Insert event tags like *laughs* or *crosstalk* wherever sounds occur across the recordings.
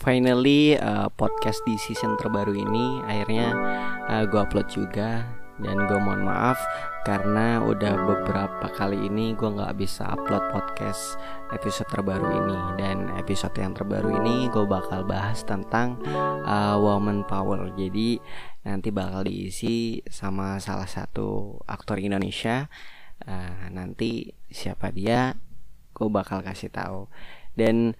finally uh, podcast di season terbaru ini. Akhirnya uh, gue upload juga. Dan gue mohon maaf karena udah beberapa kali ini gue nggak bisa upload podcast episode terbaru ini. Dan episode yang terbaru ini gue bakal bahas tentang uh, woman power. Jadi nanti bakal diisi sama salah satu aktor Indonesia. Uh, nanti siapa dia gue bakal kasih tahu. Dan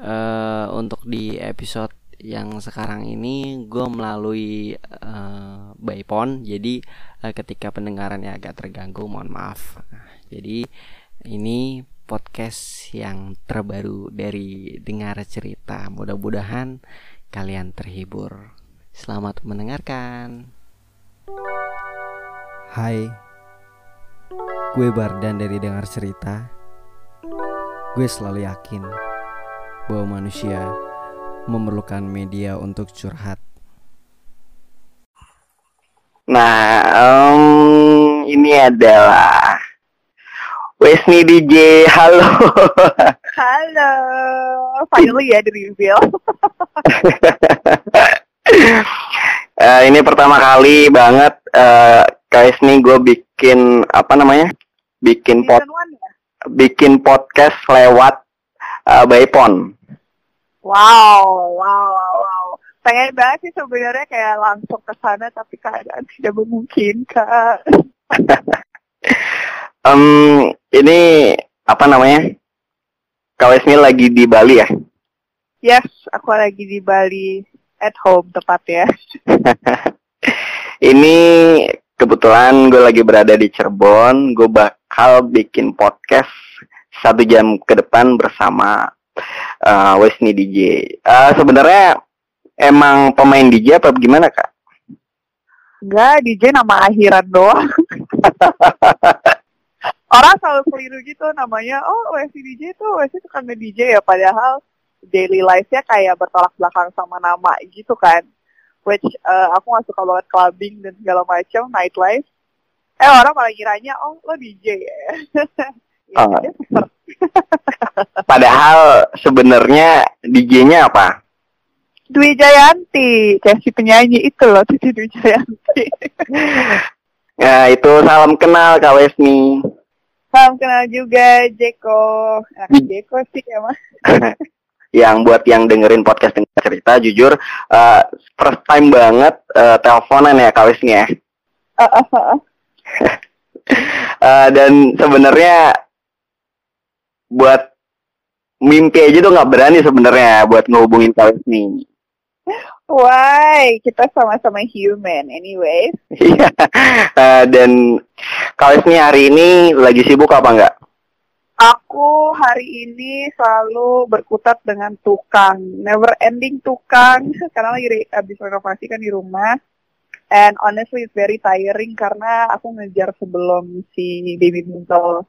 uh, untuk di episode yang sekarang ini gue melalui uh, byphone jadi uh, ketika pendengarannya agak terganggu mohon maaf. Nah, jadi ini podcast yang terbaru dari dengar cerita. Mudah-mudahan kalian terhibur. Selamat mendengarkan. Hai gue Bardan dari dengar cerita. Gue selalu yakin bahwa manusia memerlukan media untuk curhat. Nah, um, ini adalah Wesni DJ. Halo. Halo. Finally ya di reveal. uh, *laughs* ini pertama kali banget uh, Kak Wesni gue bikin apa namanya? Bikin pod ya? bikin podcast lewat uh, Baypon. Wow, wow, wow, wow. Pengen banget sih sebenarnya kayak langsung ke sana tapi keadaan tidak memungkinkan. *laughs* um, ini apa namanya? Kau lagi di Bali ya? Yes, aku lagi di Bali at home tepat ya. *laughs* ini kebetulan gue lagi berada di Cirebon. Gue bakal bikin podcast satu jam ke depan bersama uh, Wesni DJ. Uh, Sebenarnya emang pemain DJ apa gimana kak? Enggak, DJ nama akhiran doang. *laughs* Orang selalu keliru gitu namanya, oh Wesni DJ itu Wesni tukang nge-DJ ya, padahal daily life-nya kayak bertolak belakang sama nama gitu kan. Which uh, aku gak suka banget clubbing dan segala macam, nightlife. Eh orang malah kiranya, oh lo DJ ya. *laughs* ya oh. *laughs* Padahal sebenarnya DJ-nya apa? Dwi Jayanti, kayak si penyanyi itu loh, Dwi Jayanti. *laughs* ya itu salam kenal Kak Wesni. Salam kenal juga Jeko. Nah, Jeko sih ya mas. *laughs* yang buat yang dengerin podcast dengan cerita, jujur uh, first time banget uh, teleponan ya Kak Wesni ya. Uh, uh, uh. uh, dan sebenarnya buat mimpi aja tuh nggak berani sebenarnya buat ngehubungin kalian nih. Why? Kita sama-sama human anyway. *laughs* Iya. uh, dan kalian nih hari ini lagi sibuk apa enggak? Aku hari ini selalu berkutat dengan tukang, never ending tukang, *laughs* karena lagi habis renovasi kan di rumah. And honestly it's very tiring karena aku ngejar sebelum si baby buntel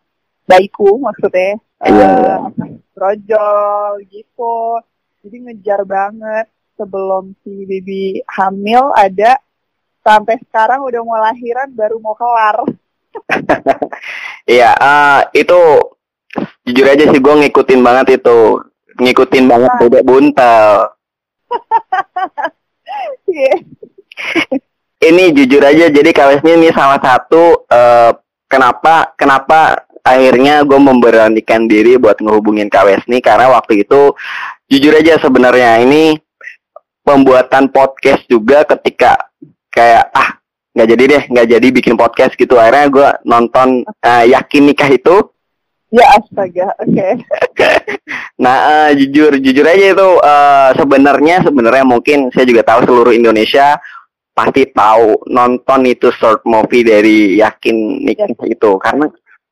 bayiku maksudnya. Uh, brojol gitu jadi ngejar banget. Sebelum si baby hamil ada sampai sekarang udah mau lahiran baru mau kelar. *laughs* Iya uh, itu jujur aja sih gue ngikutin banget itu. Ngikutin banget nah. bebek buntel. *laughs* Yeah. ini jujur aja jadi kawesnya ini salah satu uh, kenapa kenapa akhirnya gue memberanikan diri buat ngehubungin Kak Wesni karena waktu itu jujur aja sebenarnya ini pembuatan podcast juga ketika kayak ah nggak jadi deh nggak jadi bikin podcast gitu akhirnya gue nonton uh, yakin nikah itu ya astaga oke okay. *laughs* nah uh, jujur jujur aja itu uh, sebenarnya sebenarnya mungkin saya juga tahu seluruh Indonesia pasti tahu nonton itu short movie dari yakin nikah yes. itu karena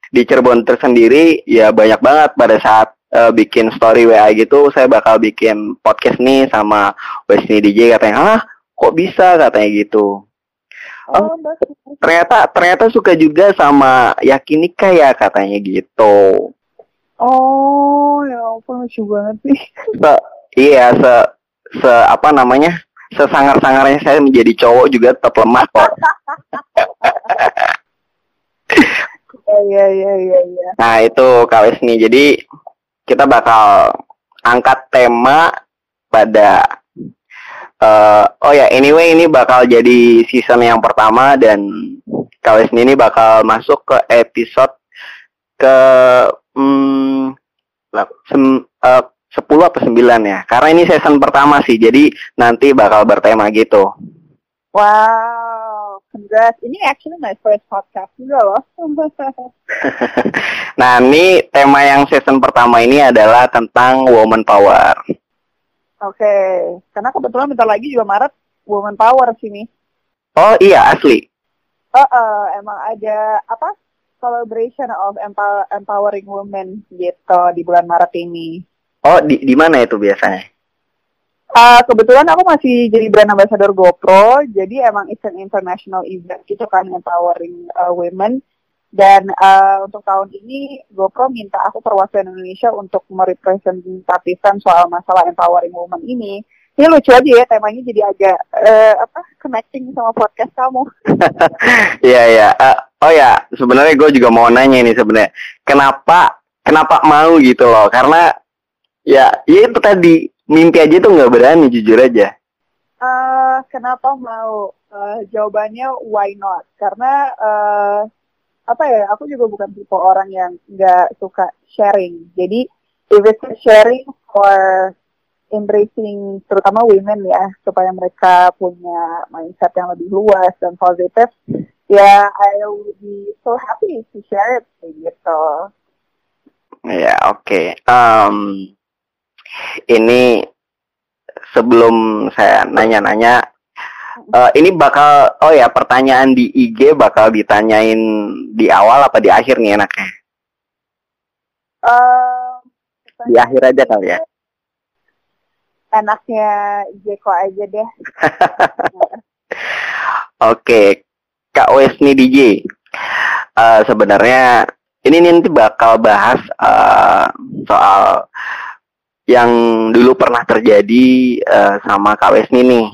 di Cirebon tersendiri ya banyak banget pada saat uh, bikin story WA gitu saya bakal bikin podcast nih sama Wesni DJ katanya ah kok bisa? katanya gitu. Oh, oh ternyata ternyata suka juga sama Yakin Nikah ya katanya gitu. Oh ya ampun lucu banget sih se, iya se se apa namanya sesangar-sangarnya saya menjadi cowok juga tetap lemah kok *laughs* Iya iya iya iya. Nah, itu Kak nih. Jadi kita bakal angkat tema daripada uh, oh ya anyway ini bakal jadi season yang pertama dan Kawes ini bakal masuk ke episode ke hmm, sem, uh, 10 atau 9 ya. Karena ini season pertama sih, jadi nanti bakal bertema gitu. Wow, congrats. Ini actually my first podcast juga loh. *laughs* nah, ini tema yang season pertama ini adalah tentang woman power. Oke, okay. karena kebetulan bentar lagi juga Maret woman power sini. Oh iya, asli. Uh, uh, emang ada apa? Celebration of empower, empowering women gitu di bulan Maret ini. Oh, di di mana itu biasanya? Uh, kebetulan aku masih jadi brand ambassador GoPro, jadi emang it's an international event gitu kan empowering uh, women. Dan uh, untuk tahun ini GoPro minta aku perwakilan Indonesia untuk merepresentatifkan soal masalah empowering women ini. Ini lucu aja ya temanya jadi agak uh, apa connecting sama podcast kamu. *laughs* Iya iya. Uh, oh ya sebenarnya gue juga mau nanya nih sebenarnya kenapa kenapa mau gitu loh karena ya ya itu tadi mimpi aja tuh nggak berani jujur aja. Uh, kenapa mau? Uh, jawabannya why not? Karena uh, apa ya aku juga bukan tipe orang yang nggak suka sharing. Jadi if it's sharing for embracing terutama women ya supaya mereka punya mindset yang lebih luas dan positif ya I will be so happy to share it gitu. Ya oke. Okay. um, ini sebelum saya nanya-nanya uh, ini bakal oh ya pertanyaan di IG bakal ditanyain di awal apa di akhir nih enaknya? Uh, di akhir aja kali ya. *laughs* Enaknya Jeko aja deh. *laughs* Oke, okay. Kak Wesni DJ. Uh, sebenarnya ini nanti bakal bahas uh, soal yang dulu pernah terjadi uh, sama Kak Wesni nih.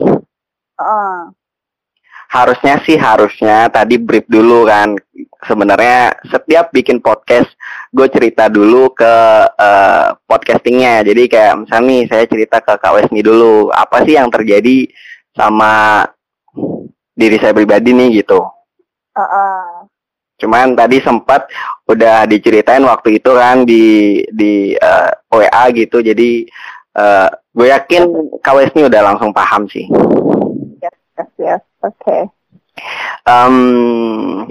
Uh. Harusnya sih harusnya tadi brief dulu kan. Sebenarnya setiap bikin podcast gue cerita dulu ke uh, podcastingnya. Jadi kayak misalnya nih saya cerita ke Kak Wesni dulu apa sih yang terjadi sama diri saya pribadi nih gitu. Uh -uh. Cuman tadi sempat udah diceritain waktu itu kan di di uh, eh, WA gitu. Jadi uh, gue yakin KWS ini udah langsung paham sih. Yes, yes, yes. Oke. Okay. Um,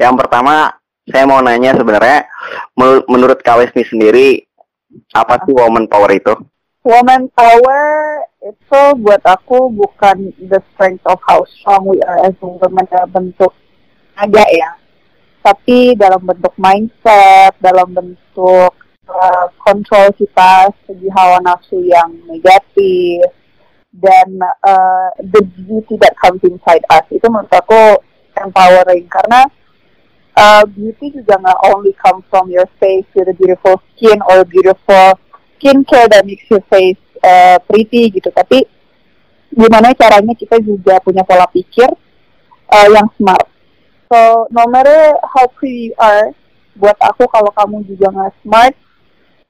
yang pertama saya mau nanya sebenarnya menurut KWS ini sendiri apa sih woman power itu? Woman power itu buat aku bukan the strength of how strong we are as women bentuk ada ya tapi dalam bentuk mindset, dalam bentuk uh, kita segi hawa nafsu yang negatif, dan uh, the beauty that comes inside us itu menurut aku empowering. Karena uh, beauty juga nggak only come from your face with a beautiful skin or beautiful skincare that makes your face uh, pretty gitu. Tapi gimana caranya kita juga punya pola pikir uh, yang smart So no matter how pretty you are, buat aku kalau kamu juga nggak smart,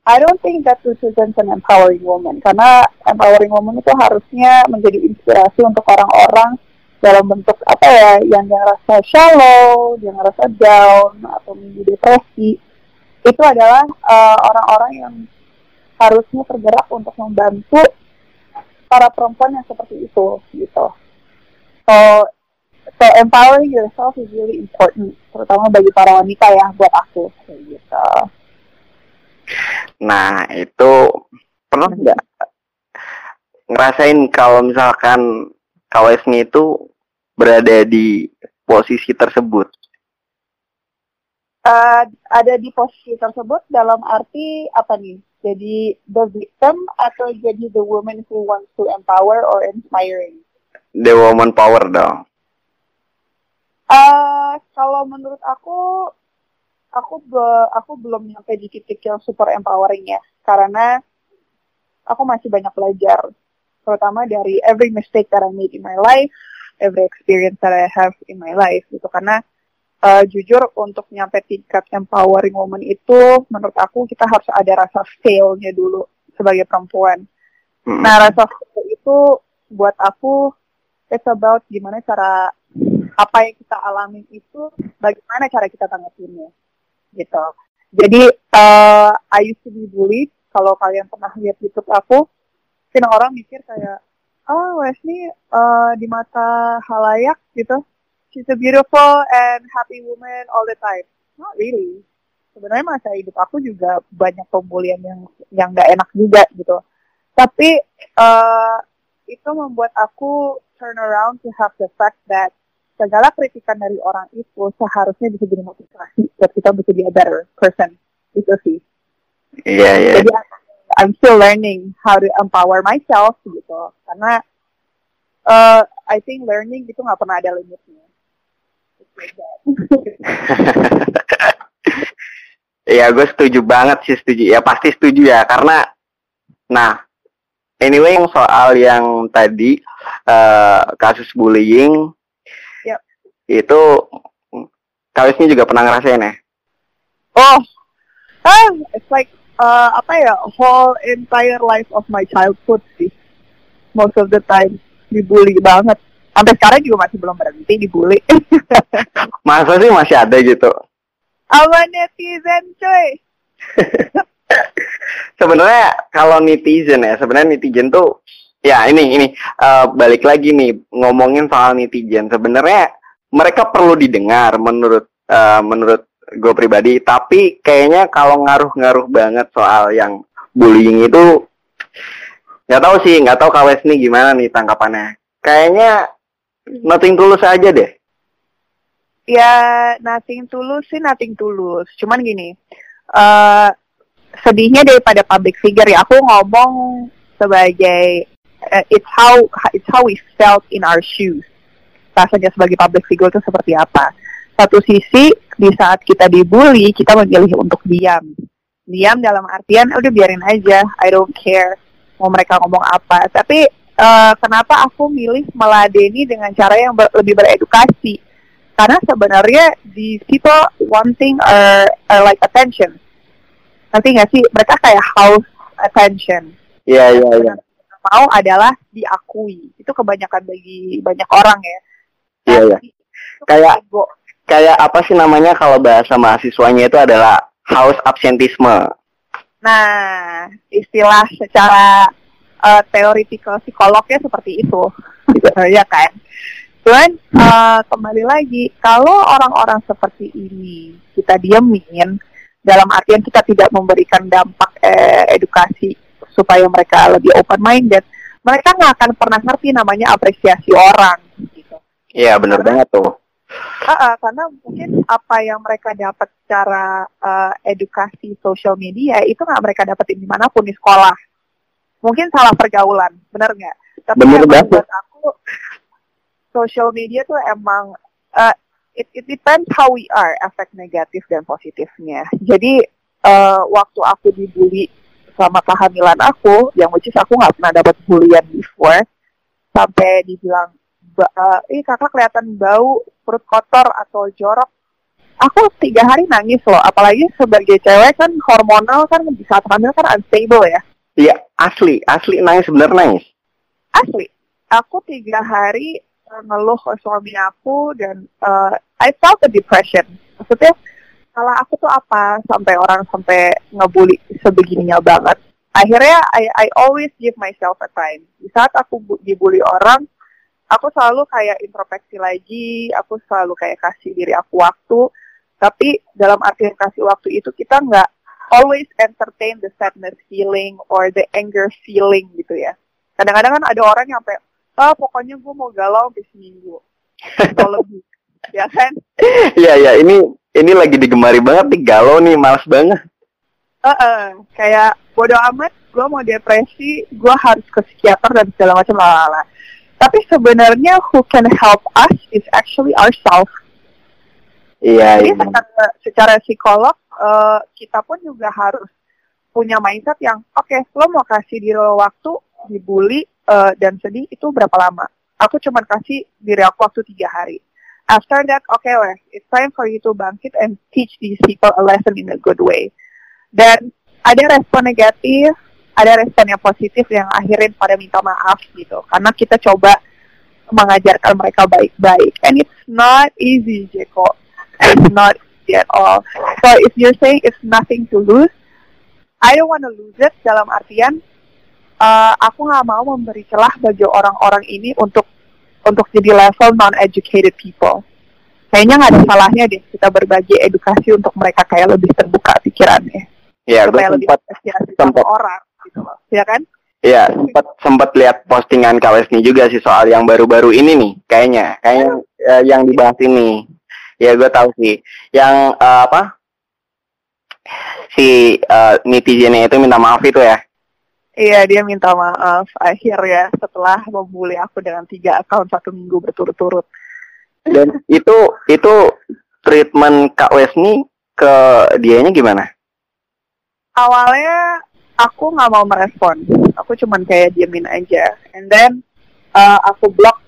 I don't think that represents an empowering woman. Karena empowering woman itu harusnya menjadi inspirasi untuk orang-orang dalam bentuk apa ya, yang yang rasa shallow, yang rasa down atau menjadi depresi. Itu adalah uh, orang-orang uh, yang harusnya tergerak untuk membantu para perempuan yang seperti itu gitu. So so empowering yourself is really important terutama bagi para wanita ya buat aku kayak gitu. Nah itu pernah nggak ngerasain kalau misalkan kawesnya itu berada di posisi tersebut? Uh, ada di posisi tersebut dalam arti apa nih? Jadi the victim atau jadi the woman who wants to empower or inspiring? The woman power dong Uh, kalau menurut aku, aku be, aku belum nyampe di titik yang super empowering ya, karena aku masih banyak belajar, terutama dari every mistake that I made in my life, every experience that I have in my life gitu. Karena uh, jujur untuk nyampe tingkat empowering woman itu, menurut aku kita harus ada rasa failnya dulu sebagai perempuan. Mm. Nah, rasa fear itu buat aku it's about gimana cara apa yang kita alami itu bagaimana cara kita tanggapinnya gitu. Jadi uh, I used to be bullied. Kalau kalian pernah lihat YouTube aku, mungkin orang mikir kayak, oh Wesley uh, di mata halayak gitu, she's a beautiful and happy woman all the time. Not really. Sebenarnya masa hidup aku juga banyak pembulian yang yang nggak enak juga gitu. Tapi uh, itu membuat aku turn around to have the fact that segala kritikan dari orang itu seharusnya bisa jadi motivasi buat kita bisa jadi a better person itu sih. Iya, iya. Jadi I'm still learning how to empower myself gitu. Karena uh, I think learning itu nggak pernah ada limitnya. *laughs* Iya, gue setuju banget sih setuju. Ya pasti setuju ya karena nah anyway soal yang tadi eh, kasus bullying. Itu Kalisnya juga pernah ngerasain ya? oh, ah, it's like uh, apa ya whole entire life of my childhood sih. Most of the time dibully banget. Sampai sekarang juga masih belum berhenti dibully. *laughs* Masa sih masih ada gitu? Sama netizen coy. *laughs* sebenarnya kalau netizen ya, sebenarnya netizen tuh ya ini ini eh, balik lagi nih ngomongin soal netizen. Sebenarnya mereka perlu didengar menurut eh, menurut gue pribadi, tapi kayaknya kalau ngaruh-ngaruh banget soal yang bullying itu nggak tahu sih, nggak tahu KWS nih gimana nih tangkapannya. Kayaknya nothing tulus aja deh. Ya, nothing tulus sih nothing tulus. Cuman gini, eh sedihnya daripada public figure ya, aku ngomong sebagai eh, it's how it's how we felt in our shoes. Rasanya sebagai public figure itu seperti apa? Satu sisi di saat kita dibully, kita memilih untuk diam. Diam dalam artian udah biarin aja, I don't care mau mereka ngomong apa. Tapi eh, kenapa aku milih meladeni dengan cara yang ber- lebih beredukasi? karena sebenarnya di people wanting are, are like attention nanti nggak sih mereka kayak house attention Iya iya iya. Mau adalah diakui itu kebanyakan bagi banyak orang ya Iya, iya. Kayak-. Kayak apa sih namanya kalau bahasa mahasiswanya itu adalah house absentisme. nah istilah secara uh, theoretical psikolognya seperti itu ya *laughs* kan cuman uh, kembali lagi kalau orang-orang seperti ini kita diemin dalam artian kita tidak memberikan dampak eh, edukasi supaya mereka lebih open minded mereka nggak akan pernah ngerti namanya apresiasi orang Iya bener banget tuh. Ah, ah, karena mungkin apa yang mereka dapat secara eh, edukasi sosial media itu nggak mereka dapetin di mana pun di sekolah. Mungkin salah pergaulan, benar nggak? Tapi Bener banget. buat aku social media tuh emang eh, it, it depends how we are, efek negatif dan positifnya. Jadi eh, waktu aku dibully selama kehamilan aku, yang which is aku nggak pernah dapat bullian before, sampai dibilang ih kakak kelihatan bau perut kotor atau jorok. Aku tiga hari nangis loh apalagi sebagai cewek kan hormonal kan di saat hamil kan unstable ya. Iya asli asli nangis bener nangis. asli. Aku tiga hari eh, ngeluh ke suami aku dan eh, I felt the depression. Maksudnya salah aku tuh apa sampai orang sampai ngebully sebegininya banget. Akhirnya I, I always give myself a time. Di saat aku bu- dibully orang aku selalu kayak introspeksi lagi aku selalu kayak kasih diri aku waktu. Tapi dalam artian kasih waktu itu kita nggak always entertain the sadness feeling or the anger feeling gitu ya. Kadang-kadang kan ada orang yang sampai ah pokoknya gue mau galau sampai seminggu. Atau lebih *laughs* ya kan? Iya iya ini ini lagi digemari banget nih galau nih males banget. Heeh, kayak bodo amat gue mau depresi gue harus ke psikiater dan segala macam lalala tapi sebenarnya who can help us is actually ourselves Iya Jadi iya. secara, secara psikolog eh, kita pun juga harus punya mindset yang oke lo mau kasih diri lo waktu dibully eh, dan sedih itu berapa lama? Aku cuma kasih diri aku waktu tiga hari. After that, oke wes, it's time for you to bangkit and teach these people a lesson in a good way. Dan ada respon negatif, ada respon yang positif yang akhirin pada minta maaf gitu. Karena kita coba mengajarkan mereka baik-baik. And it's not easy Jeko. It's not easy at all. So if you're saying it's nothing to lose I don't want to lose it dalam artian uh, aku nggak mau memberi celah bagi orang-orang ini untuk untuk jadi level non-educated people. Kayaknya nggak ada salahnya deh kita berbagi edukasi untuk mereka kayak lebih terbuka pikirannya. Ya gue supaya lebih sempat sama sempat. orang ya kan? Ya sempat sempat lihat postingan Kawesni juga sih soal yang baru-baru ini nih kayaknya. Kayaknya eh, yang dibahas ini. Ya gue tahu sih. Yang eh, apa? Si eh, netizennya itu minta maaf itu ya? Iya dia minta maaf akhirnya setelah membuli aku dengan tiga akun satu minggu berturut-turut. dan itu itu treatment Kak Wesni ke dianya gimana? Awalnya aku nggak mau merespon, aku cuman kayak diemin aja. And then uh, aku block,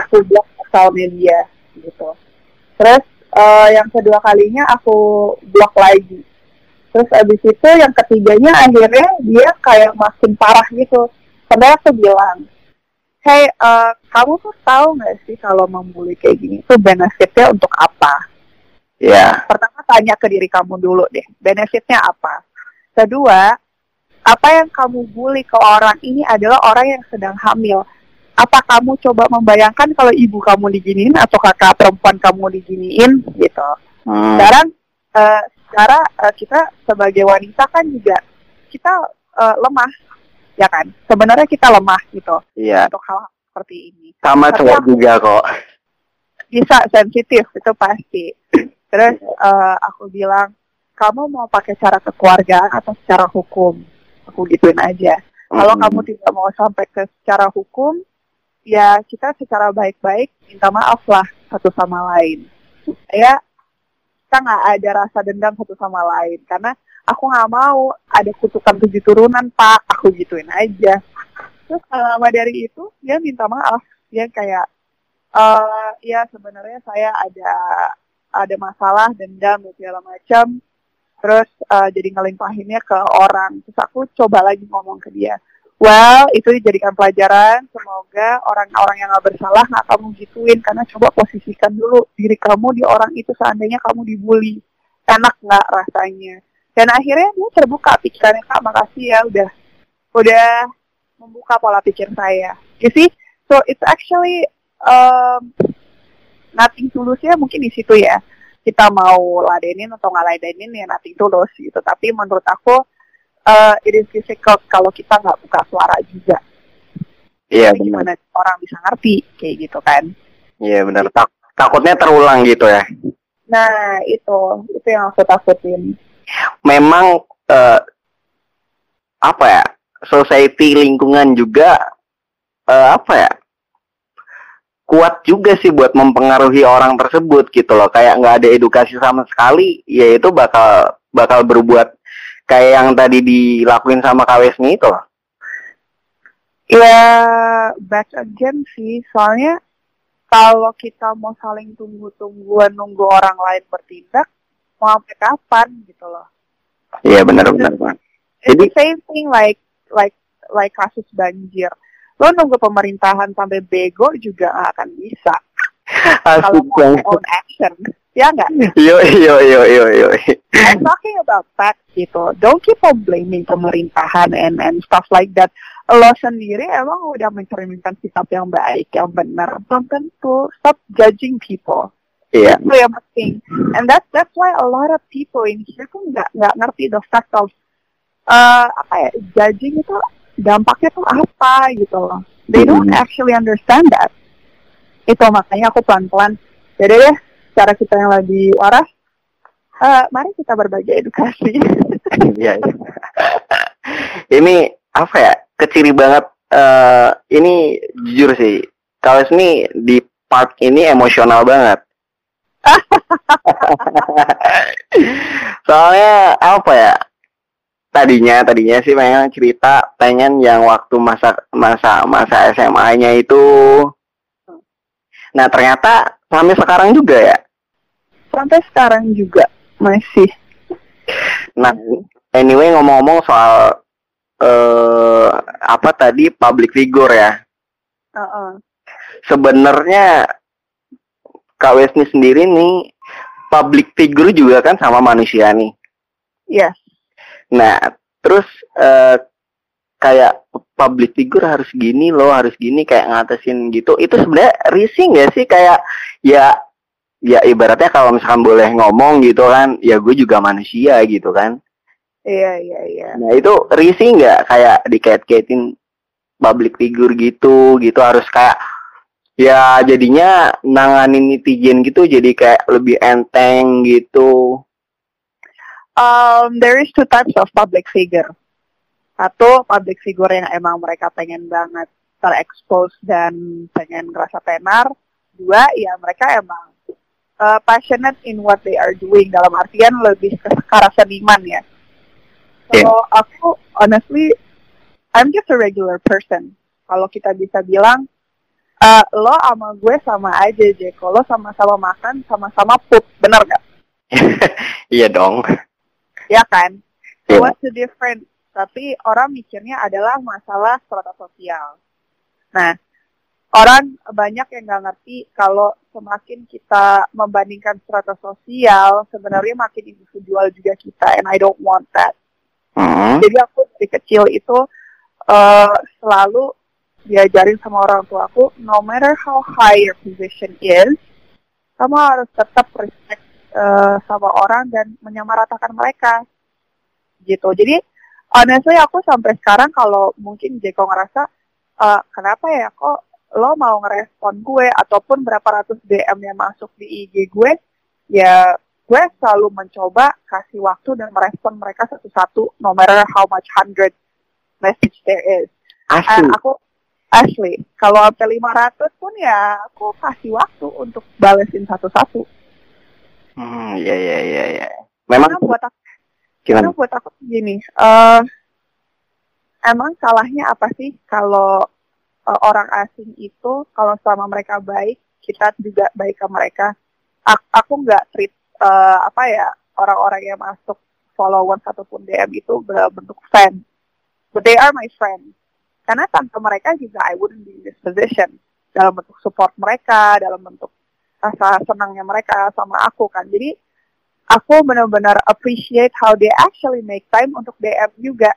aku block akalnya dia gitu. Terus uh, yang kedua kalinya aku block lagi. Terus abis itu yang ketiganya akhirnya dia kayak makin parah gitu. Sampai aku bilang, hey, uh, kamu tuh tahu nggak sih kalau membuli kayak gini itu benefitnya untuk apa? ya Pertama tanya ke diri kamu dulu deh, benefitnya apa? Kedua, apa yang kamu bully ke orang ini adalah orang yang sedang hamil. Apa kamu coba membayangkan kalau ibu kamu diginiin atau kakak perempuan kamu diginiin gitu? Hmm. Sekarang, eh, secara eh, kita sebagai wanita kan juga kita eh, lemah, ya kan? Sebenarnya kita lemah gitu iya untuk hal seperti ini. sama cowok juga kok bisa sensitif itu pasti. Terus eh, aku bilang kamu mau pakai cara kekeluargaan atau secara hukum? Aku gituin aja. Kalau Hmm. kamu tidak mau sampai ke secara hukum, ya kita secara baik-baik minta maaf lah satu sama lain. Ya kita nggak ada rasa dendam satu sama lain karena aku nggak mau ada kutukan tujuh turunan pak. Aku gituin aja. Terus lama dari itu dia minta maaf. Dia kayak eh ya sebenarnya saya ada ada masalah dendam dan segala macam terus eh, jadi ngelimpahinnya ke orang. Terus aku coba lagi ngomong ke dia. Well itu dijadikan pelajaran. Semoga orang-orang yang nggak bersalah nggak kamu gituin. Karena coba posisikan dulu diri kamu di orang itu seandainya kamu dibully. Enak nggak rasanya? Dan akhirnya dia terbuka pikirannya kak makasih ya udah udah membuka pola pikir saya. You see? So it's actually um, nothing tulusnya mungkin di situ ya kita mau ladenin atau nggak ladenin ya nothing tulus gitu. Tapi menurut aku uh, it is difficult kalau kita nggak buka suara juga. Iya benar. gimana orang bisa ngerti kayak gitu kan. Iya benar. Tak- takutnya terulang gitu ya. Nah itu itu yang aku takutin. Memang eh, apa ya society lingkungan juga eh, apa ya kuat juga sih buat mempengaruhi orang tersebut gitu loh kayak nggak ada edukasi sama sekali ya itu bakal bakal berbuat kayak yang tadi dilakuin sama Kawesni itu loh. ya back again sih soalnya kalau kita mau saling tunggu-tungguan nunggu orang lain bertindak mau sampai kapan gitu loh iya benar-benar Bang. It's Jadi- same thing like like like kasus banjir. Lo nunggu pemerintahan sampai bego juga nggak akan bisa *laughs* kalau mau own action. Ya nggak? yo yo yo yo yo I'm talking about that gitu. Don't keep on blaming pemerintahan and and stuff like that. Lo sendiri emang udah mencerminkan sikap yang baik, yang benar. Belum tentu. Stop judging people. iya Itu yang penting. And that's that's why a lot of people in here tuh nggak nggak ngerti the fact of uh, apa ya judging itu dampaknya tuh apa gitu loh. They don't Mhm. actually understand that. Itu makanya aku pelan-pelan. Jadi deh, cara kita yang lagi waras, uh, mari kita berbagi edukasi. *laughs* Iya. iya. ini apa ya? Keciri banget. eh ini jujur sih. Kalau ini di part ini emosional banget. *laughs* Soalnya apa ya? Tadinya tadinya sih pengen cerita pengen yang waktu masa masa masa SMA-nya itu. Nah ternyata sampai sekarang juga ya. Sampai sekarang juga masih. Nah, anyway ngomong-ngomong soal eh apa tadi public figure ya. Uh-uh. Sebenarnya Kak Wesni sendiri nih public figure juga kan sama manusia nih. Yes. Nah, terus eh kayak public figure harus gini loh, harus gini kayak ngatasin gitu. Itu sebenarnya risih nggak sih kayak ya ya ibaratnya kalau misalkan boleh ngomong gitu kan, ya gue juga manusia gitu kan. Iya, iya, iya. Nah itu risih nggak kayak dikait-kaitin public figure gitu, gitu harus kayak ya jadinya nanganin netizen gitu jadi kayak lebih enteng gitu. Um, there is two types of public figure. Satu, public figure yang emang mereka pengen banget terekspos dan pengen ngerasa tenar. Dua, ya mereka emang uh, passionate in what they are doing. Dalam artian lebih ke arah seniman ya. So, Yeah. aku honestly, I'm just a regular person. Kalau kita bisa bilang, uh, lo sama gue sama aja, Jeko. Lo sama-sama makan, sama-sama poop. Bener gak? *laughs* iya dong. Ya kan? So Iya. what's the difference? Tapi orang mikirnya adalah masalah strata sosial. Nah, orang banyak yang nggak ngerti kalau semakin kita membandingkan strata sosial, sebenarnya makin individual juga kita, and I don't want that. Hmm. Jadi aku dari kecil itu eh, selalu diajarin sama orang tua aku, no matter how high your position is, kamu harus tetap respect eh, sama orang dan menyamaratakan mereka. Gitu. Jadi honestly aku sampai sekarang kalau mungkin Jeko ngerasa eh, kenapa ya kok lo mau ngerespon gue ataupun berapa ratus DM yang masuk di IG gue, ya gue selalu mencoba kasih waktu dan merespon mereka satu-satu no matter how much hundred message there is. Eh, Asli. aku asli kalau sampai 500 pun ya aku kasih waktu untuk balesin satu-satu. Hmm, iya iya iya iya. Memang Karena buat aku, gimana? karena buat aku gini, eh emang salahnya apa sih kalau eh, orang asing itu kalau selama mereka baik kita juga baik ke mereka. A- aku nggak treat eh, apa ya orang-orang yang masuk followers ataupun DM itu berbentuk fan. But they are my friends. Karena tanpa mereka juga I wouldn't be in this position. Dalam bentuk support mereka, dalam bentuk rasa senangnya mereka sama aku kan. Jadi aku benar-benar appreciate how they actually make time untuk DM juga.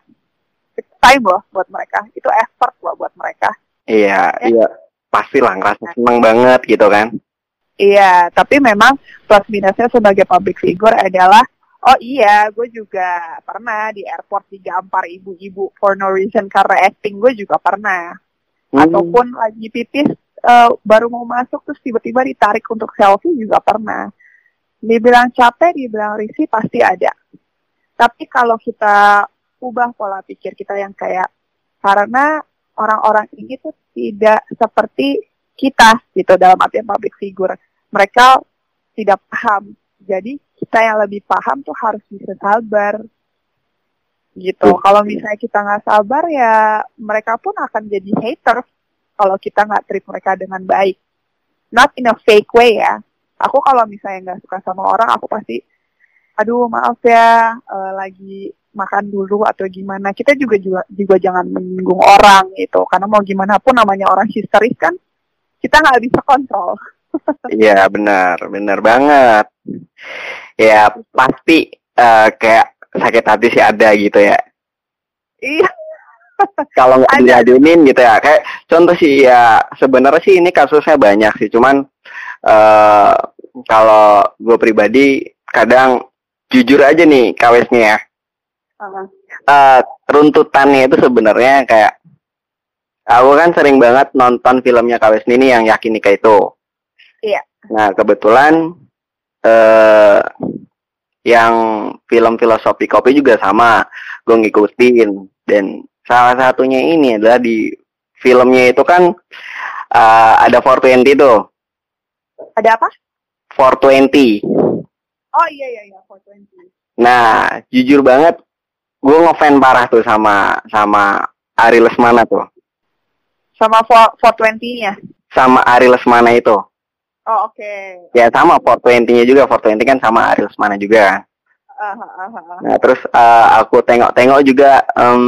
It's time loh buat mereka. Itu effort loh buat mereka. Iya, Ya. iya. Pastilah ngerasa seneng banget gitu kan. Iya, tapi memang plus minusnya sebagai public figure adalah oh iya, gue juga pernah di airport digampar ibu-ibu for no reason karena acting gue juga pernah. Hmm. Ataupun lagi pipis eh, baru mau masuk terus tiba-tiba ditarik untuk selfie juga pernah. Dibilang capek, dibilang risih pasti ada. Tapi kalau kita ubah pola pikir kita yang kayak karena orang-orang ini tuh tidak seperti kita gitu dalam artian public figure. Mereka tidak paham. Jadi kita yang lebih paham tuh harus bisa sabar. Gitu. Kalau misalnya kita nggak sabar ya mereka pun akan jadi hater kalau kita nggak treat mereka dengan baik. Not in a fake way ya. Aku kalau misalnya nggak suka sama orang, aku pasti, aduh maaf ya, eh, lagi makan dulu atau gimana. Kita juga juga, juga jangan menyinggung orang gitu. Karena mau gimana pun namanya orang histeris kan, kita nggak bisa kontrol. *laughs* Iya benar, benar banget. Ya pasti eh, kayak sakit hati sih ada gitu ya. Iya. Kalau nggak diadunin gitu ya. Kayak contoh sih ya sebenarnya sih ini kasusnya banyak sih. Cuman eh kalau gue pribadi kadang jujur aja nih kawesnya ya. Uh, eh runtutannya itu sebenarnya kayak aku kan sering banget nonton filmnya Kawes Nini yang Yakin Nikah itu. Iya. Nah kebetulan eh yang film filosofi kopi juga sama, gue ngikutin dan salah satunya ini adalah di filmnya itu kan eh, ada 420 tuh, ada apa? 420. Oh iya iya iya, 420. Nah jujur banget, gue ngefan parah tuh sama sama Ari Lesmana tuh. Sama 4- 420-nya. sama Ari Lesmana itu. Oh oke. Ya sama 420-nya juga, 420 kan sama Ari Lesmana juga. Ah, ah, ah, ah. Nah, terus eh, aku tengok-tengok juga em,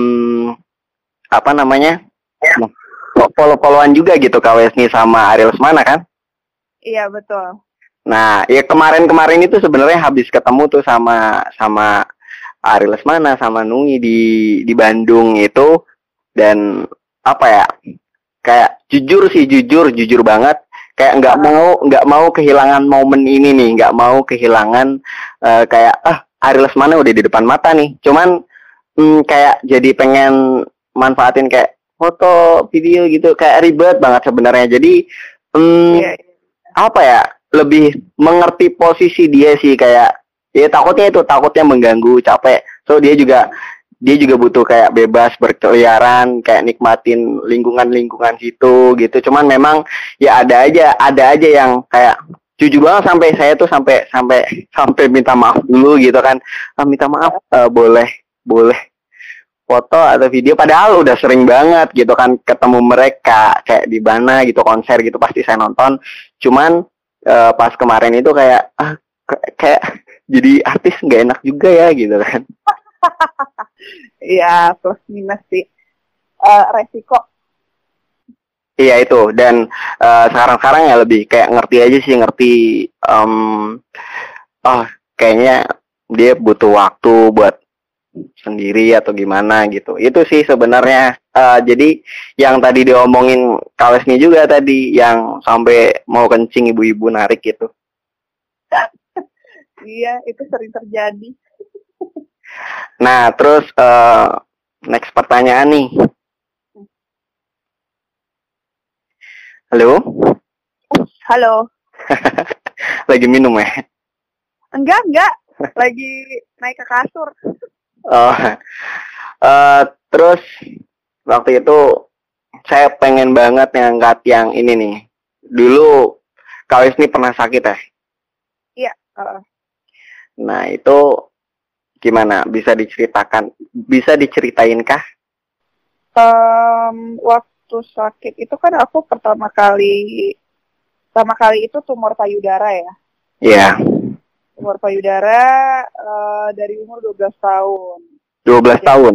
apa namanya follow-followan juga gitu Kak Wesni sama Ariel Semana kan? Iya betul. Nah, ya kemarin-kemarin itu sebenarnya habis ketemu tuh sama sama Ariel Lesmana sama Nungi di di Bandung itu. Dan apa ya kayak jujur sih jujur jujur banget. Kayak nggak mau nggak mau kehilangan momen ini nih nggak mau kehilangan uh, kayak ah Ariel Lesmana udah di depan mata nih. Cuman hmm, kayak jadi pengen manfaatin kayak foto video gitu kayak ribet banget sebenarnya jadi hmm, yeah. Iya. apa ya lebih mengerti posisi dia sih kayak ya takutnya itu takutnya mengganggu capek so dia juga dia juga butuh kayak bebas berkeliaran kayak nikmatin lingkungan lingkungan situ gitu cuman memang ya ada aja ada aja yang kayak jujur banget sampai saya tuh sampai sampai sampai minta maaf dulu gitu kan ah, minta maaf uh, boleh boleh foto atau video padahal udah sering banget gitu kan ketemu mereka kayak di mana gitu konser gitu pasti saya nonton. Cuman uh, pas kemarin itu kayak ah kayak jadi artis nggak enak juga ya gitu kan. *laughs* Iya plus minus sih. Uh, resiko. Iya itu. Dan uh, sekarang-sekarang ya lebih kayak ngerti aja sih ngerti um, oh kayaknya dia butuh waktu buat sendiri atau gimana gitu. Itu sih sebenarnya. Uh, jadi yang tadi diomongin Kawesnya juga tadi yang sampai mau kencing ibu-ibu narik gitu. *laughs* Iya itu sering terjadi. *laughs* Nah terus uh, next pertanyaan nih. Halo? Halo. *laughs* Lagi minum ya? Enggak enggak. Lagi naik ke kasur oh uh, terus waktu itu saya pengen banget ngangkat yang ini nih. Dulu Kawis ini pernah sakit ya? Iya uh. nah itu gimana? Bisa diceritakan bisa diceritain kah? Um, waktu sakit itu kan aku pertama kali pertama kali itu tumor payudara ya? Iya. yeah. Tumor payudara uh, dari umur 12 tahun. 12 tahun?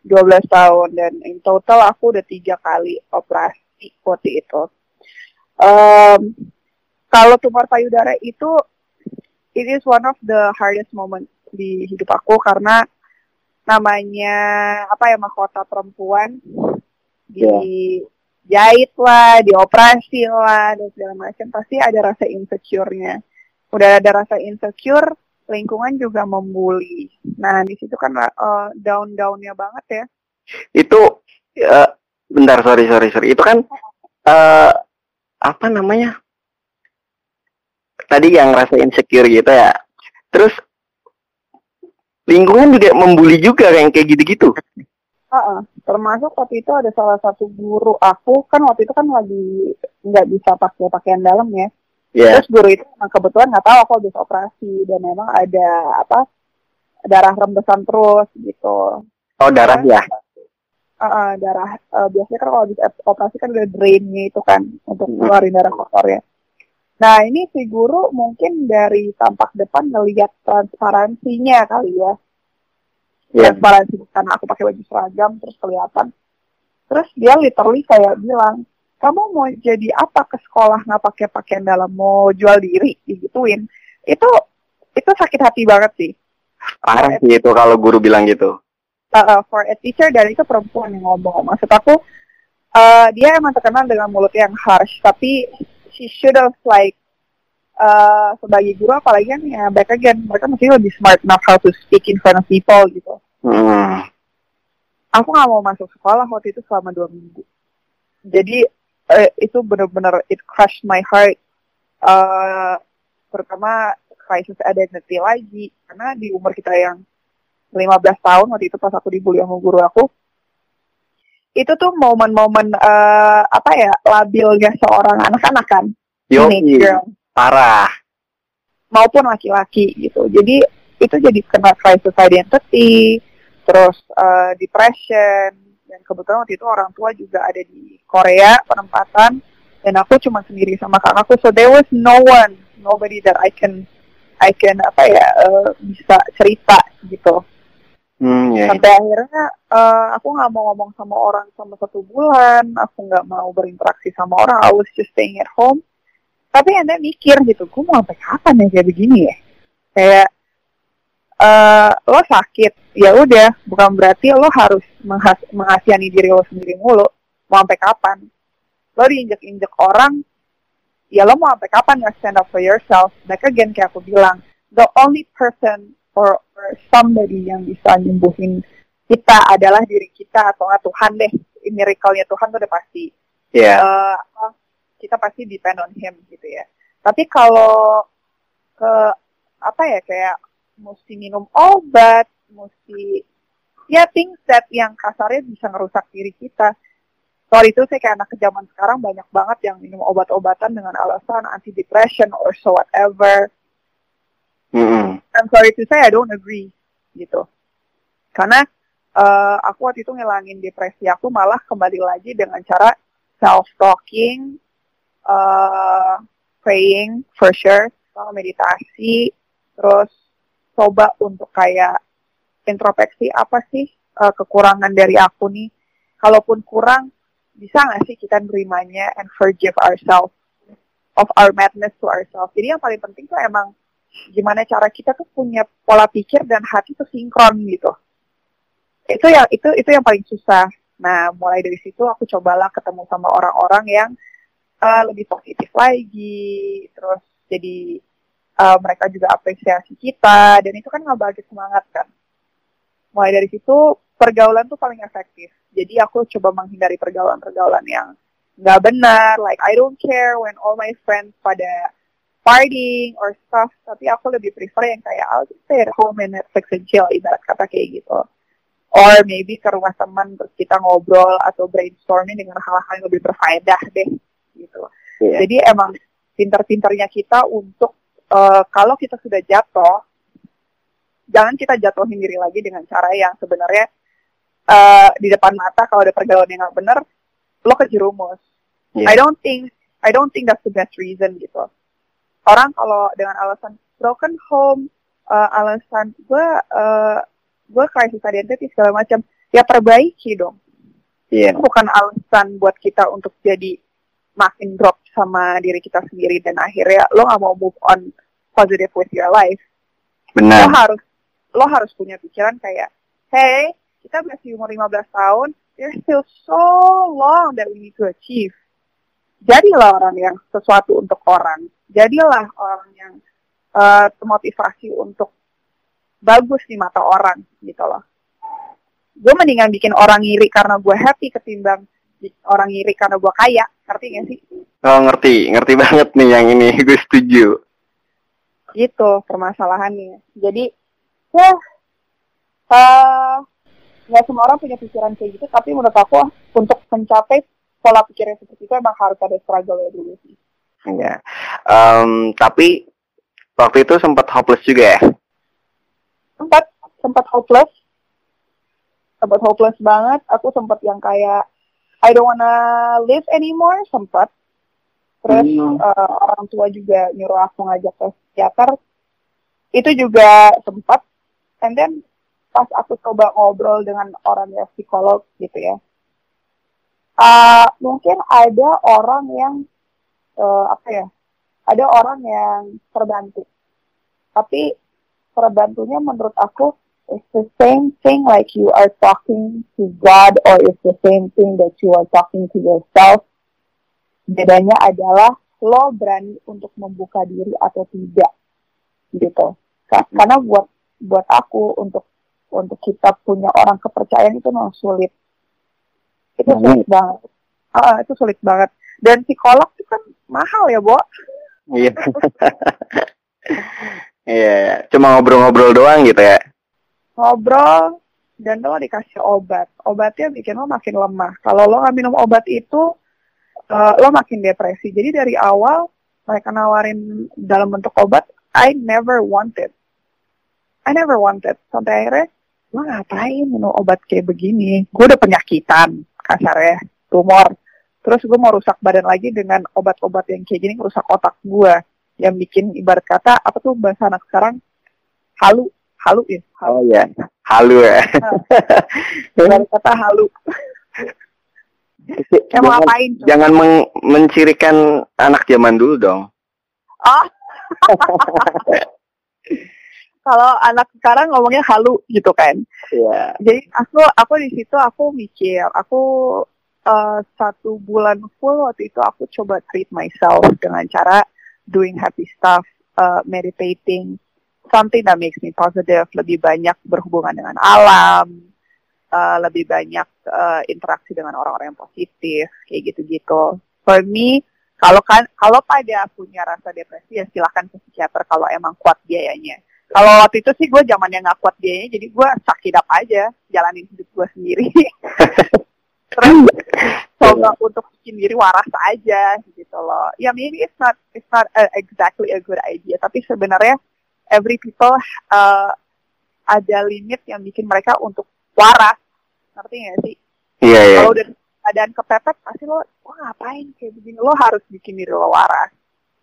12 tahun dan in total aku udah tiga kali operasi waktu itu. Um, kalau tumor payudara itu it is one of the hardest moment di hidup aku karena namanya apa ya mahkota perempuan. Di jahit lah, dioperasi lah dan segala macam pasti ada rasa insecure-nya. Udah ada rasa insecure, lingkungan juga membuli. Nah di situ kan uh, down-downnya banget ya. Itu uh, bentar sorry sorry sorry itu kan uh, apa namanya? Tadi yang rasa insecure gitu ya. Terus lingkungan juga membuli juga kayak kayak gitu-gitu. Uh -uh. termasuk waktu itu ada salah satu guru aku kan waktu itu kan lagi nggak bisa pakai pakaian dalam ya. Yeah. Terus guru itu memang kebetulan nggak tahu aku habis operasi dan memang ada apa darah rembesan terus gitu. Oh darah ya? Uh, uh, darah uh, biasanya kan kalau habis operasi kan ada drainnya itu kan untuk keluarin darah kotor ya. Nah ini si guru mungkin dari tampak depan ngelihat transparansinya kali ya. Yeah. Transparansi karena aku pakai baju seragam terus kelihatan. Terus dia literally kayak bilang, kamu mau jadi apa ke sekolah nggak pakai pakaian dalam mau jual diri digituin. Itu itu sakit hati banget sih. Parah sih itu kalau guru bilang gitu. Uh, uh, for a teacher dan itu perempuan yang ngomong. Maksud aku uh, dia emang terkenal dengan mulut yang harsh tapi she should have like uh, sebagai guru apalagi kan ya back again mereka mesti lebih smart enough how to speak in front of people gitu. Hmm. Aku nggak mau masuk sekolah waktu itu selama dua minggu. Jadi uh, itu benar-benar it crushed my heart. Uh, pertama crisis identity lagi. Karena di umur kita yang 15 tahun waktu itu pas aku dibully sama guru aku itu tuh momen-momen uh, apa ya labilnya seorang anak-anak kan? Yo, parah. Maupun laki-laki gitu. Jadi itu jadi kena crisis identity terus uh, depression dan kebetulan waktu itu orang tua juga ada di Korea penempatan dan aku cuma sendiri sama kakakku so there was no one nobody that I can I can apa ya uh, bisa cerita gitu Hmm, ya. Sampai akhirnya eh, aku nggak mau ngomong sama orang sama satu bulan, aku nggak mau berinteraksi sama orang, I was just staying at home. Tapi anda mikir gitu, gue mau sampai kapan ya kayak begini ya? Kayak eh lo sakit, ya udah, bukan berarti lo harus menghas menghasihani diri lo sendiri mulu. Mau sampai kapan? Lo diinjek-injek orang, ya lo mau sampai kapan nggak stand up for yourself? Back again kayak aku bilang, the only person or, or somebody yang bisa nyembuhin kita adalah diri kita atau nggak Tuhan deh. Miracle-nya Tuhan tuh udah pasti. Ya. Eh, apa, kita pasti depend on him gitu ya. Tapi kalau ke apa ya kayak mesti minum obat, mesti ya things that yang kasarnya bisa ngerusak diri kita. Soal itu saya kayak anak ke zaman sekarang banyak banget yang minum obat-obatan dengan alasan anti depression or so whatever. Mm-mm. I'm sorry to say I don't agree gitu. Karena eh, aku waktu itu ngilangin depresi aku malah kembali lagi dengan cara self talking, uh, praying for sure, sama meditasi, terus coba untuk kayak introspeksi apa sih eh, kekurangan dari aku nih. Kalaupun kurang, bisa nggak sih kita nerimanya and forgive ourselves of our madness to ourselves. Jadi yang paling penting tuh emang gimana cara kita tuh punya pola pikir dan hati tuh sinkron gitu. Itu yang itu itu yang paling susah. Nah, mulai dari situ aku cobalah ketemu sama orang-orang yang uh, lebih positif lagi, terus jadi uh, mereka juga apresiasi kita dan itu kan ngebagi semangat kan. Mulai dari situ pergaulan tuh paling efektif. Jadi aku coba menghindari pergaulan-pergaulan yang nggak benar, like I don't care when all my friends pada partying or stuff, tapi aku lebih prefer yang kayak I'll just stay at home and Netflix and chill, ibarat kata kayak gitu. Or maybe ke rumah teman terus kita ngobrol atau brainstorming dengan hal-hal yang lebih berfaedah deh, gitu. Iya. Jadi emang pintar-pintarnya kita untuk eh, kalau kita sudah jatuh, jangan kita jatuhin diri lagi dengan cara yang sebenarnya eh, di depan mata kalau ada pergaulan yang nggak bener, lo kejerumus. Iya. I don't think I don't think that's the best reason gitu. Orang kalau dengan alasan broken home, uh, alasan gue uh, gue crisis identity segala macam, ya perbaiki dong. Iya. Itu bukan alasan buat kita untuk jadi makin drop sama diri kita sendiri dan akhirnya lo gak mau move on positive with your life. Lo Benar. harus lo harus punya pikiran kayak, hey, kita masih umur 15 tahun, there's still so long that we need to achieve. Jadilah orang yang sesuatu untuk orang. Jadilah orang yang eh, termotivasi untuk bagus di mata orang gitu loh. Gue mendingan bikin orang ngiri karena gue happy ketimbang orang ngiri karena gue kaya. Ngerti gak sih? Oh ngerti, ngerti banget nih yang ini. *laughs* Gue setuju. Gitu permasalahannya. Jadi, ya, eh, nggak semua orang punya pikiran kayak gitu, tapi menurut aku untuk mencapai pola pikir yang seperti itu emang harus ada struggle ya dulu sih. Iya. Em, tapi waktu itu sempat hopeless juga ya. Sempat, sempat hopeless, sempat hopeless banget. Aku sempat yang kayak I don't wanna live anymore, sempat. Terus Hmm. eh, orang tua juga nyuruh aku ngajak ke psikiater. Itu juga sempat. And then pas aku coba ngobrol dengan orang yang psikolog gitu ya. eh, mungkin ada orang yang eh, apa ya? Ada orang yang terbantu. Tapi terbantunya menurut aku it's the same thing like you are talking to God or it's the same thing that you are talking to yourself. Bedanya adalah lo berani untuk membuka diri atau tidak gitu. Ka- Karena buat buat aku untuk untuk kita punya orang kepercayaan itu memang sulit. Itu Hmm. sulit banget. Ah, itu sulit banget. Dan psikolog itu kan mahal ya, Bo. Iya. *laughs* Iya, cuma ngobrol-ngobrol doang gitu ya. Ngobrol dan lo dikasih obat. Obatnya bikin lo makin lemah. Kalau lo nggak minum obat itu, eh, lo makin depresi. Jadi dari awal mereka nawarin dalam bentuk obat, I never wanted. I never wanted. Sampai akhirnya, lo ngapain minum obat kayak begini? Gue udah penyakitan, kasarnya, tumor. Terus gue mau rusak badan lagi dengan obat-obat yang kayak gini, rusak otak gue. Yang bikin ibarat kata, apa tuh bahasa anak sekarang, halu halu ya halu. Oh ya, halu ya. dari kata halu mau jangan, ngapain coba? jangan meng- mencirikan anak zaman dulu dong. oh *laughs* kalau anak sekarang ngomongnya halu gitu kan Iya. jadi aku aku di situ aku mikir aku eh, satu bulan full waktu itu aku coba treat myself dengan cara doing happy stuff eh, meditating something that makes me positive lebih banyak berhubungan dengan alam eh, lebih banyak eh, interaksi dengan orang-orang yang positif kayak gitu-gitu for me kalau kan kalau pada punya rasa depresi ya silahkan ke psikiater kalau emang kuat biayanya kalau waktu itu sih gue zamannya nggak kuat biayanya, jadi gue sakit apa aja, jalanin hidup gue sendiri. *laughs* Terus *laughs* coba untuk bikin diri waras aja gitu loh. Ya maybe it's not it's not a, exactly a good idea, tapi sebenarnya every people uh, ada limit yang bikin mereka untuk waras. Ngerti nggak sih? Iya iya. Kalau udah keadaan kepepet pasti lo, lo ngapain kayak begini? Lo harus bikin diri lo waras.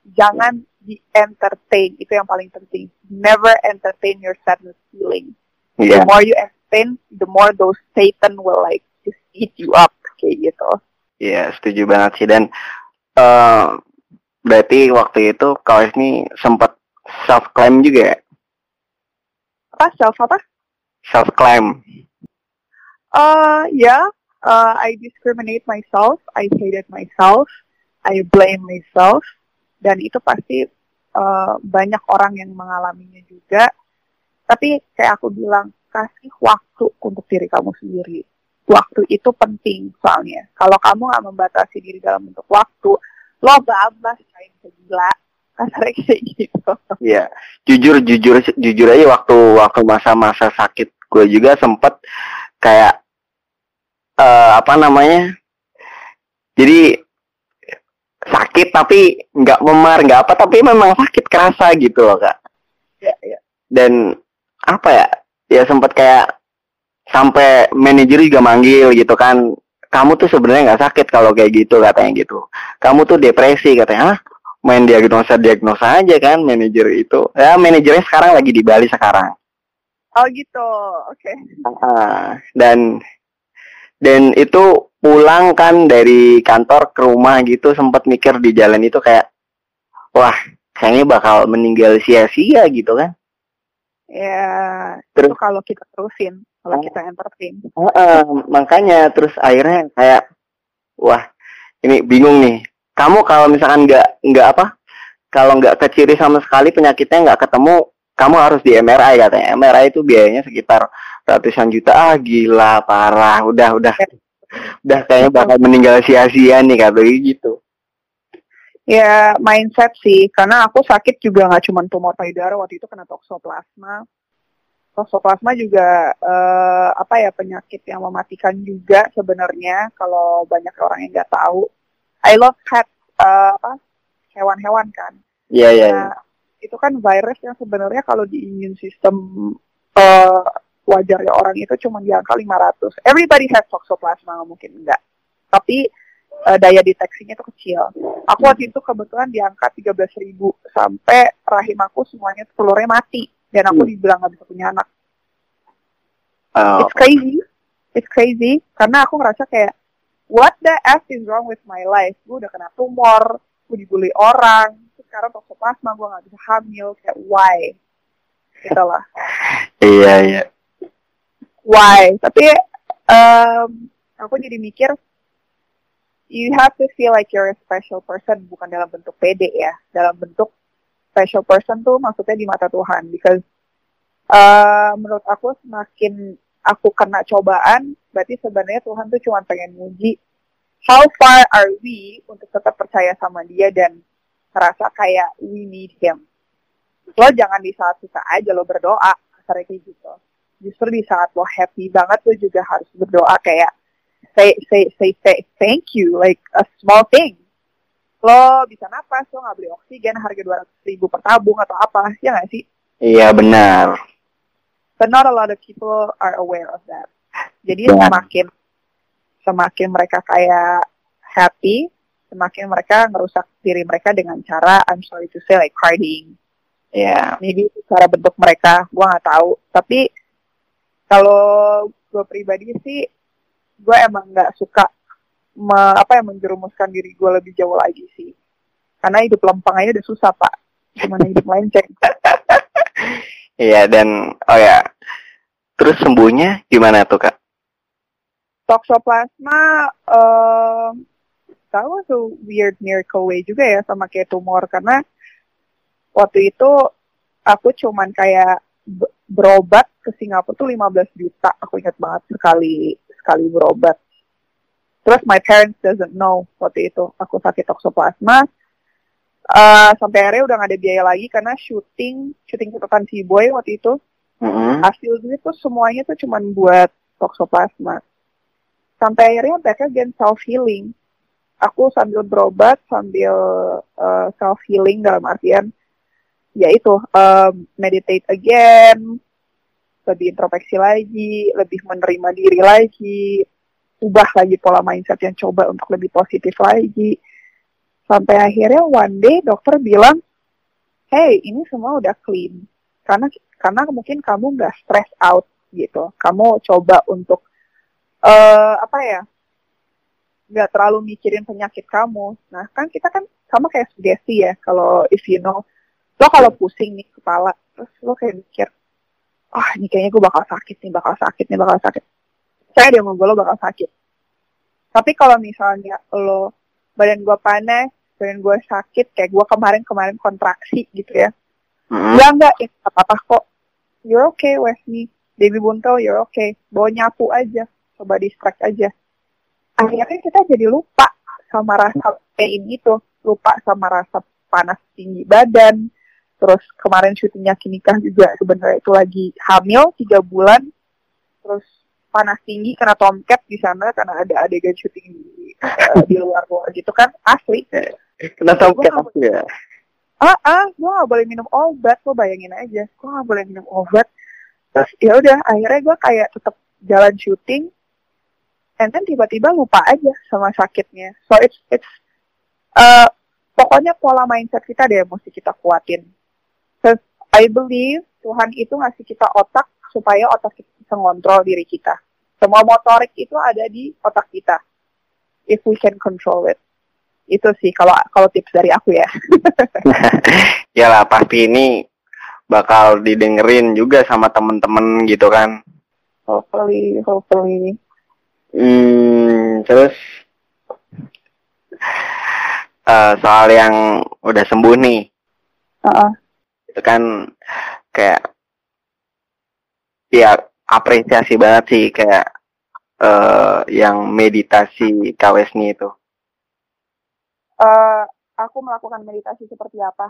Jangan di entertain itu yang paling penting. Never entertain your sadness feeling. Iya. The more you entertain, the more those Satan will like just eat you up kayak gitu. Iya, setuju banget sih dan eh berarti waktu itu kau ini sempat self claim juga ya? Apa self apa? Self claim. Uh, yeah. Uh, I discriminate myself. I hated myself. I blame myself. Dan itu pasti uh, banyak orang yang mengalaminya juga. Tapi kayak aku bilang, kasih waktu untuk diri kamu sendiri. Waktu itu penting soalnya. Kalau kamu nggak membatasi diri dalam bentuk waktu, lo babas kayak gila. Kasarnya *laughs* kayak gitu. Iya. Jujur jujur jujur aja waktu waktu masa-masa sakit gue juga sempet kayak eh apa namanya? Jadi sakit tapi nggak memar nggak apa tapi memang sakit kerasa gitu loh kak. Ya, ya. dan apa ya ya sempat kayak sampai manajer juga manggil gitu kan kamu tuh sebenarnya nggak sakit kalau kayak gitu katanya gitu kamu tuh depresi katanya Hah? Main diagnosa diagnosa aja kan manajer itu ya manajernya sekarang lagi di Bali sekarang Oh gitu, oke. Ah, dan dan itu pulang kan dari kantor ke rumah gitu sempat mikir di jalan itu kayak wah kayaknya bakal meninggal sia-sia gitu kan Ya, Terus- kalau kita terusin, kalau Oh. kita entertain. Heeh, makanya terus akhirnya kayak wah ini bingung nih. Kamu kalau misalkan nggak nggak apa? Kalau nggak keciri sama sekali penyakitnya nggak ketemu, kamu harus di MRI katanya. MRI itu biayanya sekitar ratusan juta. Ah gila parah. Udah udah udah kayaknya bakal meninggal sia-sia nih katanya gitu. Ya, mindset sih, karena aku sakit juga nggak cuma tumor payudara, waktu itu kena toksoplasma. Toksoplasma juga eh, apa ya penyakit yang mematikan juga sebenarnya kalau banyak orang yang nggak tahu. I love cat eh, apa hewan-hewan kan. Iya iya. iya. Nah, itu kan virus yang sebenarnya kalau di immune system eh, wajarnya orang itu cuma di angka 500. Everybody has toxoplasma, mungkin enggak. Tapi eh, daya deteksinya itu kecil. Aku waktu itu kebetulan di angka 13.000 sampai rahim aku semuanya telurnya mati dan aku Hmm. dibilang nggak bisa punya anak. Oh, It's crazy. It's crazy karena aku ngerasa kayak what the f is wrong with my life? Gue udah kena tumor, gue dibully orang, terus sekarang toxoplasma gue nggak bisa hamil, kayak why? Gitu lah. *laughs* iya iya. Why? Tapi um, aku jadi mikir you have to feel like you're a special person bukan dalam bentuk pede ya, dalam bentuk special person tuh maksudnya di mata Tuhan because uh, menurut aku semakin aku kena cobaan berarti sebenarnya Tuhan tuh cuma pengen nguji how far are we untuk tetap percaya sama dia dan merasa kayak we need him? Lo jangan di saat susah aja lo berdoa kasarnya kayak gitu. Justru di saat lo happy banget lo juga harus berdoa kayak say say say, say thank you like a small thing. Lo bisa napas lo nggak beli oksigen harga dua ratus ribu per tabung atau apa ya nggak sih? Iya benar. But not a lot of people are aware of that jadi Ya. semakin semakin mereka kayak happy semakin mereka ngerusak diri mereka dengan cara I'm sorry to say like partying Ya, maybe itu cara bentuk mereka, gua nggak tahu. Tapi kalau gue pribadi sih, gue emang nggak suka me, apa yang menjerumuskan diri gue lebih jauh lagi sih. Karena hidup lempeng aja udah susah pak. Gimana hidup melenceng? *laughs* Iya dan oh ya. Terus sembuhnya gimana tuh kak? Toxoplasma, um, tahu tuh weird miracle way juga ya sama kayak tumor karena waktu itu aku cuman kayak berobat ke Singapura tuh 15 juta aku ingat banget sekali sekali berobat terus my parents doesn't know waktu itu aku sakit toxoplasma uh, sampai akhirnya udah gak ada biaya lagi karena syuting syuting catatan si boy waktu itu. Mm-mm. hasil duit tuh semuanya tuh cuman buat toxoplasma. Sampai akhirnya back again self healing aku sambil berobat sambil uh, self healing dalam artian yaitu um, meditate again lebih introspeksi lagi lebih menerima diri lagi ubah lagi pola mindset yang coba untuk lebih positif lagi sampai akhirnya one day dokter bilang hey ini semua udah clean. Karena karena mungkin kamu nggak stress out gitu. Kamu coba untuk uh, apa ya nggak terlalu mikirin penyakit kamu. Nah kan kita kan sama kayak sugesti ya kalau if you know lo kalau pusing nih kepala terus lo kayak mikir ah ini kayaknya gue bakal sakit nih bakal sakit nih bakal sakit. Saya dia ngomong lo bakal sakit. Tapi kalau misalnya lo badan gue panas badan gue sakit kayak gue kemarin kemarin kontraksi gitu ya Mm-mm. Enggak, enggak, itu apa apa kok. You're okay, Wesley. Debbie Buntel, you're okay. Bawa nyapu aja. Coba distract aja. Akhirnya kita jadi lupa sama rasa pain itu. Lupa sama rasa panas tinggi badan. Terus kemarin syutingnya Kinikah juga sebenarnya itu lagi hamil tiga bulan. Terus panas tinggi karena tomcat di sana karena ada adegan syuting di, eh, di luar luar gitu kan asli. Kena aku ya. ah ah gue gak boleh minum obat lo bayangin aja. Gue gak boleh minum obat. Terus ya udah akhirnya gue kayak tetap jalan syuting and then tiba-tiba lupa aja sama sakitnya. So it's it's uh, pokoknya pola mindset kita deh yang mesti kita kuatin. Cause I believe Tuhan itu ngasih kita otak supaya otak kita bisa ngontrol diri kita. Semua motorik itu ada di otak kita. If we can control it itu sih kalau kalau tips dari aku ya *laughs* ya lah pasti ini bakal didengerin juga sama temen-temen gitu kan. hopefully hopefully Hmm, terus eh, soal yang udah sembuh nih, Heeh. itu kan kayak ya apresiasi banget sih kayak eh yang meditasi Kawesni itu. Eh, aku melakukan meditasi seperti apa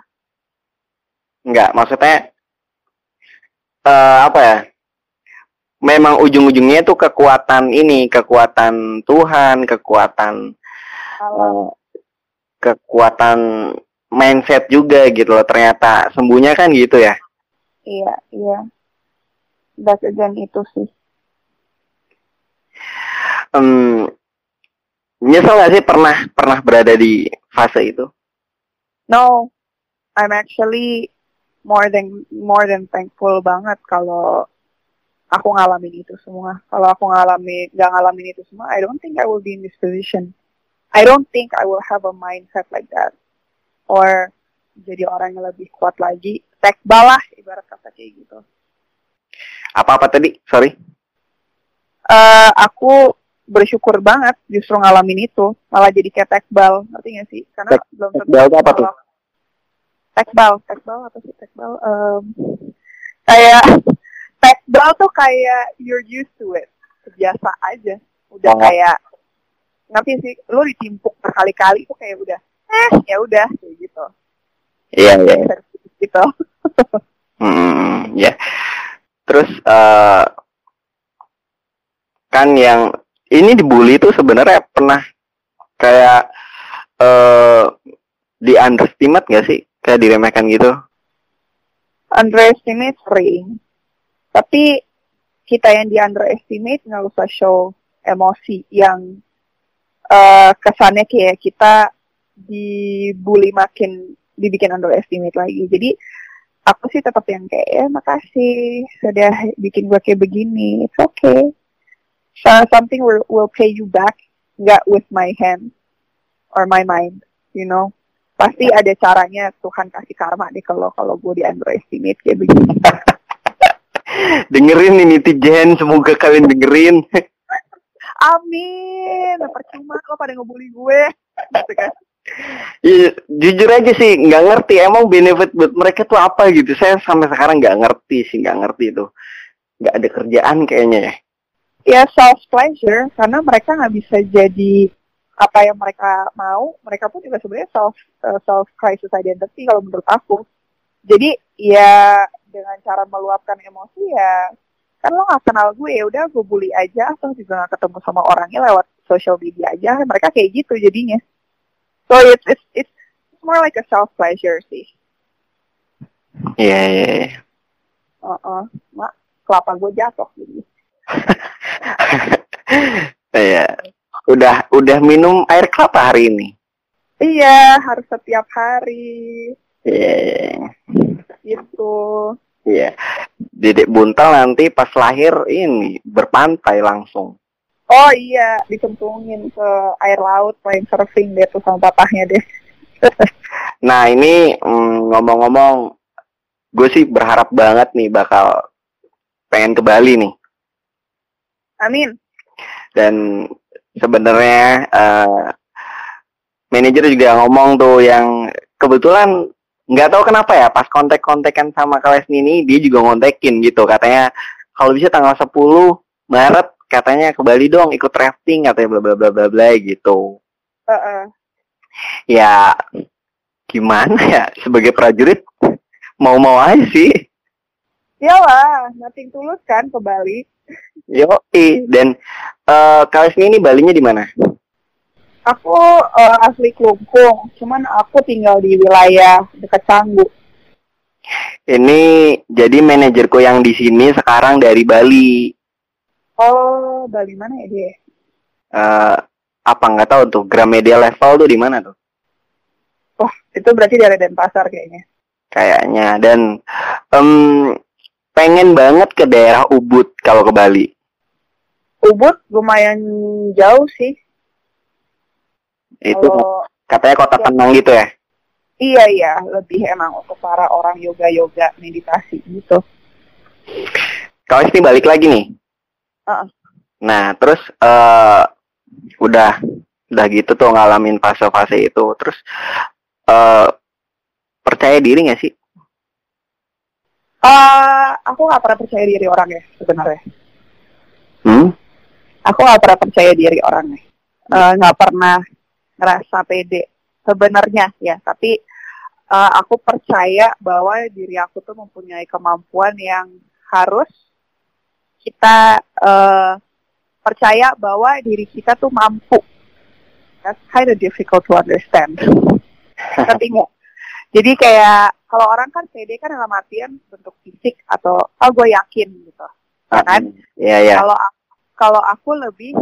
Enggak, maksudnya eh apa ya? Memang ujung-ujungnya tuh kekuatan ini, kekuatan Tuhan, kekuatan eh, kekuatan mindset juga gitu loh. Ternyata sembuhnya kan gitu ya. iya iya back again itu sih Em, nyesel gak sih pernah pernah berada di fase itu? no I'm actually more than more than thankful banget kalau aku ngalamin itu semua kalau aku ngalamin nggak ngalamin itu semua I don't think I will be in this position I don't think I will have a mindset like that or jadi orang yang lebih kuat lagi tekbal lah ibarat kata kayak gitu Apa-apa tadi? Sorry. eh aku bersyukur banget justru ngalamin itu malah jadi kayak tekbal ngerti gak sih karena Tek- belum tentu tekbal apa tuh? tekbal tekbal apa sih tekbal Em, kayak tekbal tuh kayak you're used to it biasa aja udah Oh. kayak ngerti sih lu ditimpuk berkali-kali tuh kayak udah eh ya udah kayak gitu Iya, iya. gitu *laughs* Hmm, ya. Terus eh kan yang ini dibully tuh sebenarnya pernah kayak eh di underestimate gak sih? Kayak diremehkan gitu. underestimate sering tapi kita yang di underestimate nggak usah show emosi yang eh kesannya kayak kita dibully makin dibikin underestimate lagi jadi aku sih tetap yang kayak ya makasih sudah bikin gue kayak begini it's okay so, something will, will pay you back nggak with my hand or my mind you know? Pasti ada caranya Tuhan kasih karma deh kalau kalau gue di underestimate kayak begini. *laughs* Dengerin nih netizen semoga kalian dengerin. *laughs* Amin. Percuma lo pada ngebully gue. *laughs* Gitu kan. Iya, jujur aja sih nggak ngerti emang benefit buat mereka tuh apa gitu. Saya sampai sekarang nggak ngerti sih, nggak ngerti itu. Nggak ada kerjaan kayaknya ya. Ya self pleasure karena mereka nggak bisa jadi apa yang mereka mau. Mereka pun juga sebenarnya self uh, self crisis identity kalau menurut aku. Jadi ya dengan cara meluapkan emosi ya kan lo gak kenal gue ya udah gue bully aja atau juga gak ketemu sama orangnya lewat social media aja mereka kayak gitu jadinya So it's it's it's more like a self pleasure sih. Iya iya. iya. Uh uh, mak kelapa gue jatuh gitu. *laughs* *laughs* Iya. udah udah minum air kelapa hari ini. Iya harus setiap hari. Iya. Gitu. Iya. Dedek buntal nanti pas lahir ini berpantai langsung. Oh iya, dicemplungin ke air laut main surfing deh tuh sama papahnya deh. *laughs* nah ini mm, ngomong-ngomong, gue sih berharap banget nih bakal pengen ke Bali nih. Amin. Dan sebenarnya uh, manajer juga ngomong tuh yang kebetulan nggak tahu kenapa ya pas kontek-kontekan sama Kales ini dia juga ngontekin gitu katanya kalau bisa tanggal 10 Maret katanya ke Bali dong ikut rafting katanya bla bla bla bla bla gitu. Uh -uh. Ya gimana ya sebagai prajurit mau-mau aja sih. Iyalah, nothing tulus kan ke Bali. Yo, dan uh, kali ini Balinya di mana? Aku uh, asli Klungkung, cuman aku tinggal di wilayah dekat Canggu. Ini jadi manajerku yang di sini sekarang dari Bali. Oh, Bali mana ya dia? Uh, apa nggak tahu tuh Gramedia level tuh di mana tuh? Oh, itu berarti dari Denpasar kayaknya. Kayaknya dan um, pengen banget ke daerah Ubud kalau ke Bali. Ubud lumayan jauh sih. Itu Kalo, katanya kota ya. tenang gitu ya? Iya iya, lebih emang untuk para orang yoga yoga meditasi gitu. Kalau ini balik lagi nih, Uh. Nah, terus uh, udah udah gitu tuh ngalamin fase-fase itu. Terus uh, percaya diri gak sih? Uh, aku gak pernah percaya diri orang ya sebenarnya. Hmm? Aku gak pernah percaya diri orang ya. Uh, gak pernah ngerasa pede sebenarnya ya. Tapi uh, aku percaya bahwa diri aku tuh mempunyai kemampuan yang harus kita uh, percaya bahwa diri kita tuh mampu. That's kind of difficult to understand. *laughs* Tapi Jadi kayak kalau orang kan PD kan dalam artian bentuk fisik atau oh gue yakin gitu, ya kan? Iya iya. Kalau kalau aku lebih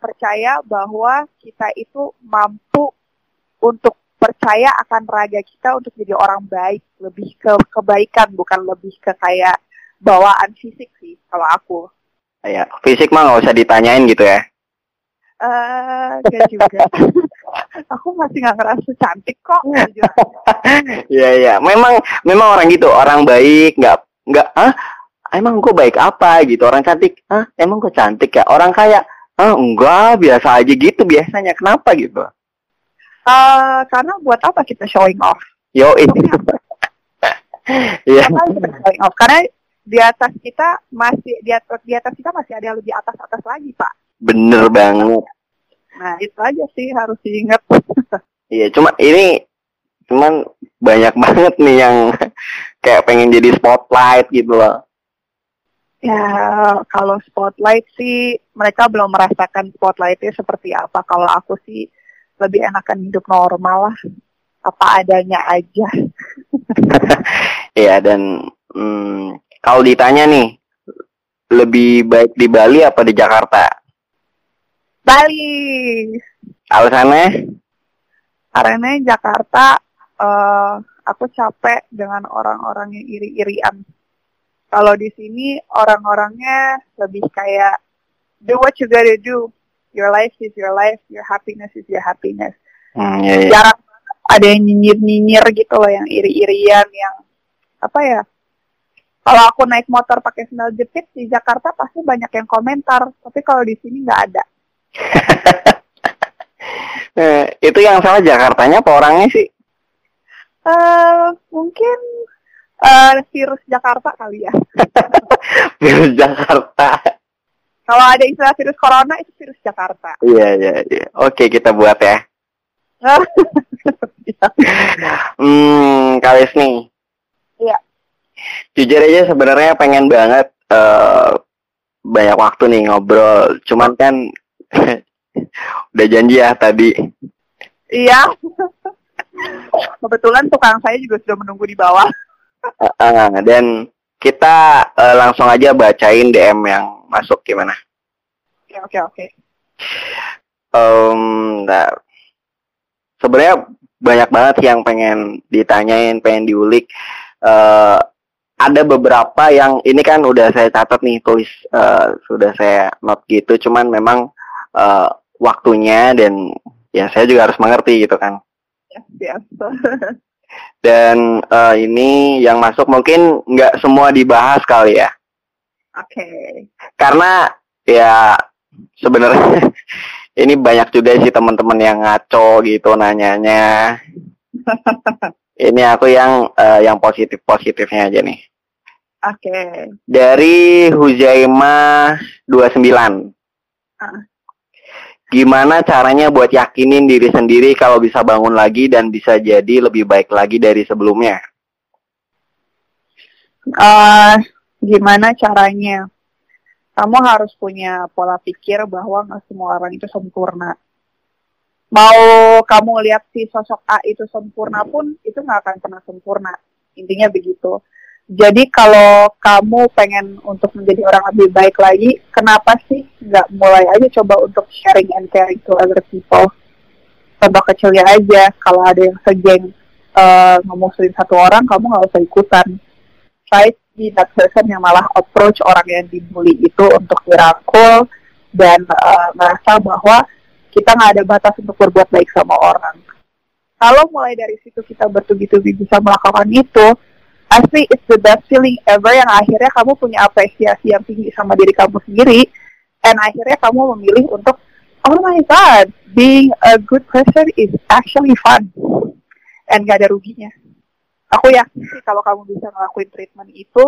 percaya bahwa kita itu mampu untuk percaya akan raga kita untuk jadi orang baik, lebih ke kebaikan bukan lebih ke kayak bawaan fisik sih kalau aku. Ya, fisik mah nggak usah ditanyain gitu ya. Eh, uh, juga. *laughs* aku masih nggak ngerasa cantik kok. *laughs* Iya iya, memang memang orang gitu, orang baik, nggak nggak ah emang gue baik apa gitu, orang cantik, ah emang gue cantik ya, orang kaya, ah enggak biasa aja gitu biasanya, kenapa gitu? Uh, karena buat apa kita showing off? Yo ini. Iya. *laughs* showing off? Karena di atas kita masih di atas di atas kita masih ada yang lebih atas atas lagi pak bener banget nah itu aja sih harus diingat. *laughs* Iya cuma ini cuman banyak *laughs* banget nih yang *laughs* kayak pengen jadi spotlight gitu loh. Ya kalau spotlight sih mereka belum merasakan spotlightnya seperti apa. Kalau aku sih lebih enakan hidup normal lah. Apa adanya aja. Iya dan hmm, kalau ditanya nih, lebih baik di Bali apa di Jakarta? Bali. Alasannya? Karena Jakarta uh, aku capek dengan orang-orang yang iri-irian. Kalau di sini orang-orangnya lebih kayak do what you gotta do. Your life is your life, your happiness is your happiness. Hmm, iya, iya. Jarang ada yang nyinyir-nyinyir gitu loh, yang iri-irian, yang apa ya? Kalau aku naik motor pakai sandal jepit di Jakarta pasti banyak yang komentar, tapi kalau di sini nggak ada. *laughs* Eh, itu yang salah Jakartanya apa orangnya sih? Eh mungkin eh virus Jakarta kali ya. *laughs* Virus Jakarta. Kalau ada istilah virus corona itu virus Jakarta. Iya, iya, iya. Oke, kita buat ya. *laughs* Hmm, Kalis nih. Iya. Jujur aja sebenarnya pengen banget eh banyak waktu nih ngobrol. Cuman kan *laughs* udah janji ya tadi. Iya. Kebetulan tukang saya juga sudah menunggu di bawah. Dan kita eh, langsung aja bacain DM yang masuk gimana? Oke, oke, oke. Em, nah, sebenarnya banyak banget yang pengen ditanyain, pengen diulik. Eh, ada beberapa yang ini kan udah saya catat nih tulis eh, sudah saya note gitu, cuman memang eh, waktunya dan ya saya juga harus mengerti gitu kan. Yes, *laughs* yes. Dan eh, ini yang masuk mungkin nggak semua dibahas kali ya, Oke. karena ya sebenarnya *laughs* ini banyak juga sih teman-teman yang ngaco gitu nanyanya. *laughs* Ini aku yang eh, yang positif positifnya aja nih. Oke. Dari Huzaima 29. Ah. Gimana caranya buat yakinin diri sendiri kalau bisa bangun lagi dan bisa jadi lebih baik lagi dari sebelumnya? Eh, gimana caranya? Kamu harus punya pola pikir bahwa nggak semua orang itu sempurna. Mau kamu lihat si sosok A itu sempurna pun, itu nggak akan pernah sempurna. Intinya begitu. Jadi kalau kamu pengen untuk menjadi orang lebih baik lagi, kenapa sih nggak mulai aja coba untuk sharing and caring to other people? Contoh kecilnya aja, kalau ada yang segeng eh, ngemusuhin satu orang, kamu nggak usah ikutan try be that person yang malah approach orang yang dibully itu untuk dirangkul dan uh, merasa bahwa kita nggak ada batas untuk berbuat baik sama orang. Kalau mulai dari situ kita bertubi-tubi bisa melakukan itu, asli it's the best feeling ever yang akhirnya kamu punya apresiasi yang tinggi sama diri kamu sendiri, dan akhirnya kamu memilih untuk oh my god, being a good person is actually fun, and gak ada ruginya aku yakin sih kalau kamu bisa ngelakuin treatment itu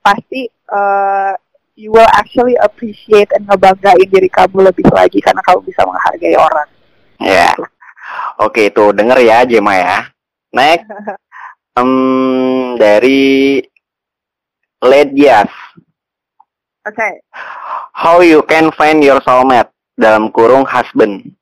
pasti uh, you will actually appreciate and ngebanggain diri kamu lebih lagi karena kamu bisa menghargai orang. Ya. Oke, itu denger ya Jema ya. Next. *laughs* Em, dari Ledias. Oke, How you can find your soulmate dalam kurung husband.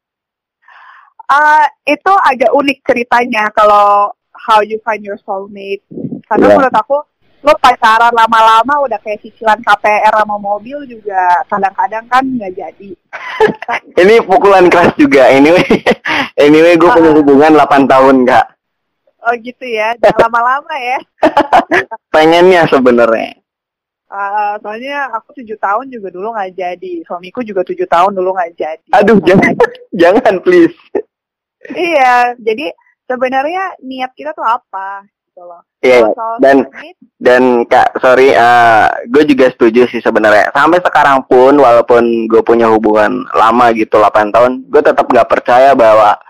Uh, itu agak unik ceritanya kalau how you find your soulmate. Karena Iya. menurut aku lo pacaran lama-lama udah kayak cicilan KPR sama mobil juga kadang-kadang kan nggak jadi. *laughs* Ini pukulan keras juga. Anyway, *laughs* anyway gue punya Ah. hubungan 8 tahun kak. Oh gitu ya, jangan lama-lama ya. *laughs* Pengennya sebenarnya. Uh, soalnya aku tujuh tahun juga dulu nggak jadi, suamiku juga tujuh tahun dulu nggak jadi. Aduh jangan, *laughs* jangan please. Iya, jadi sebenarnya niat kita tuh apa gitu loh. Iya. Soal dan dan kak sorry, gue juga setuju sih sebenarnya. Sampai sekarang pun walaupun gue punya hubungan lama gitu 8 tahun, gue tetap nggak percaya bahwa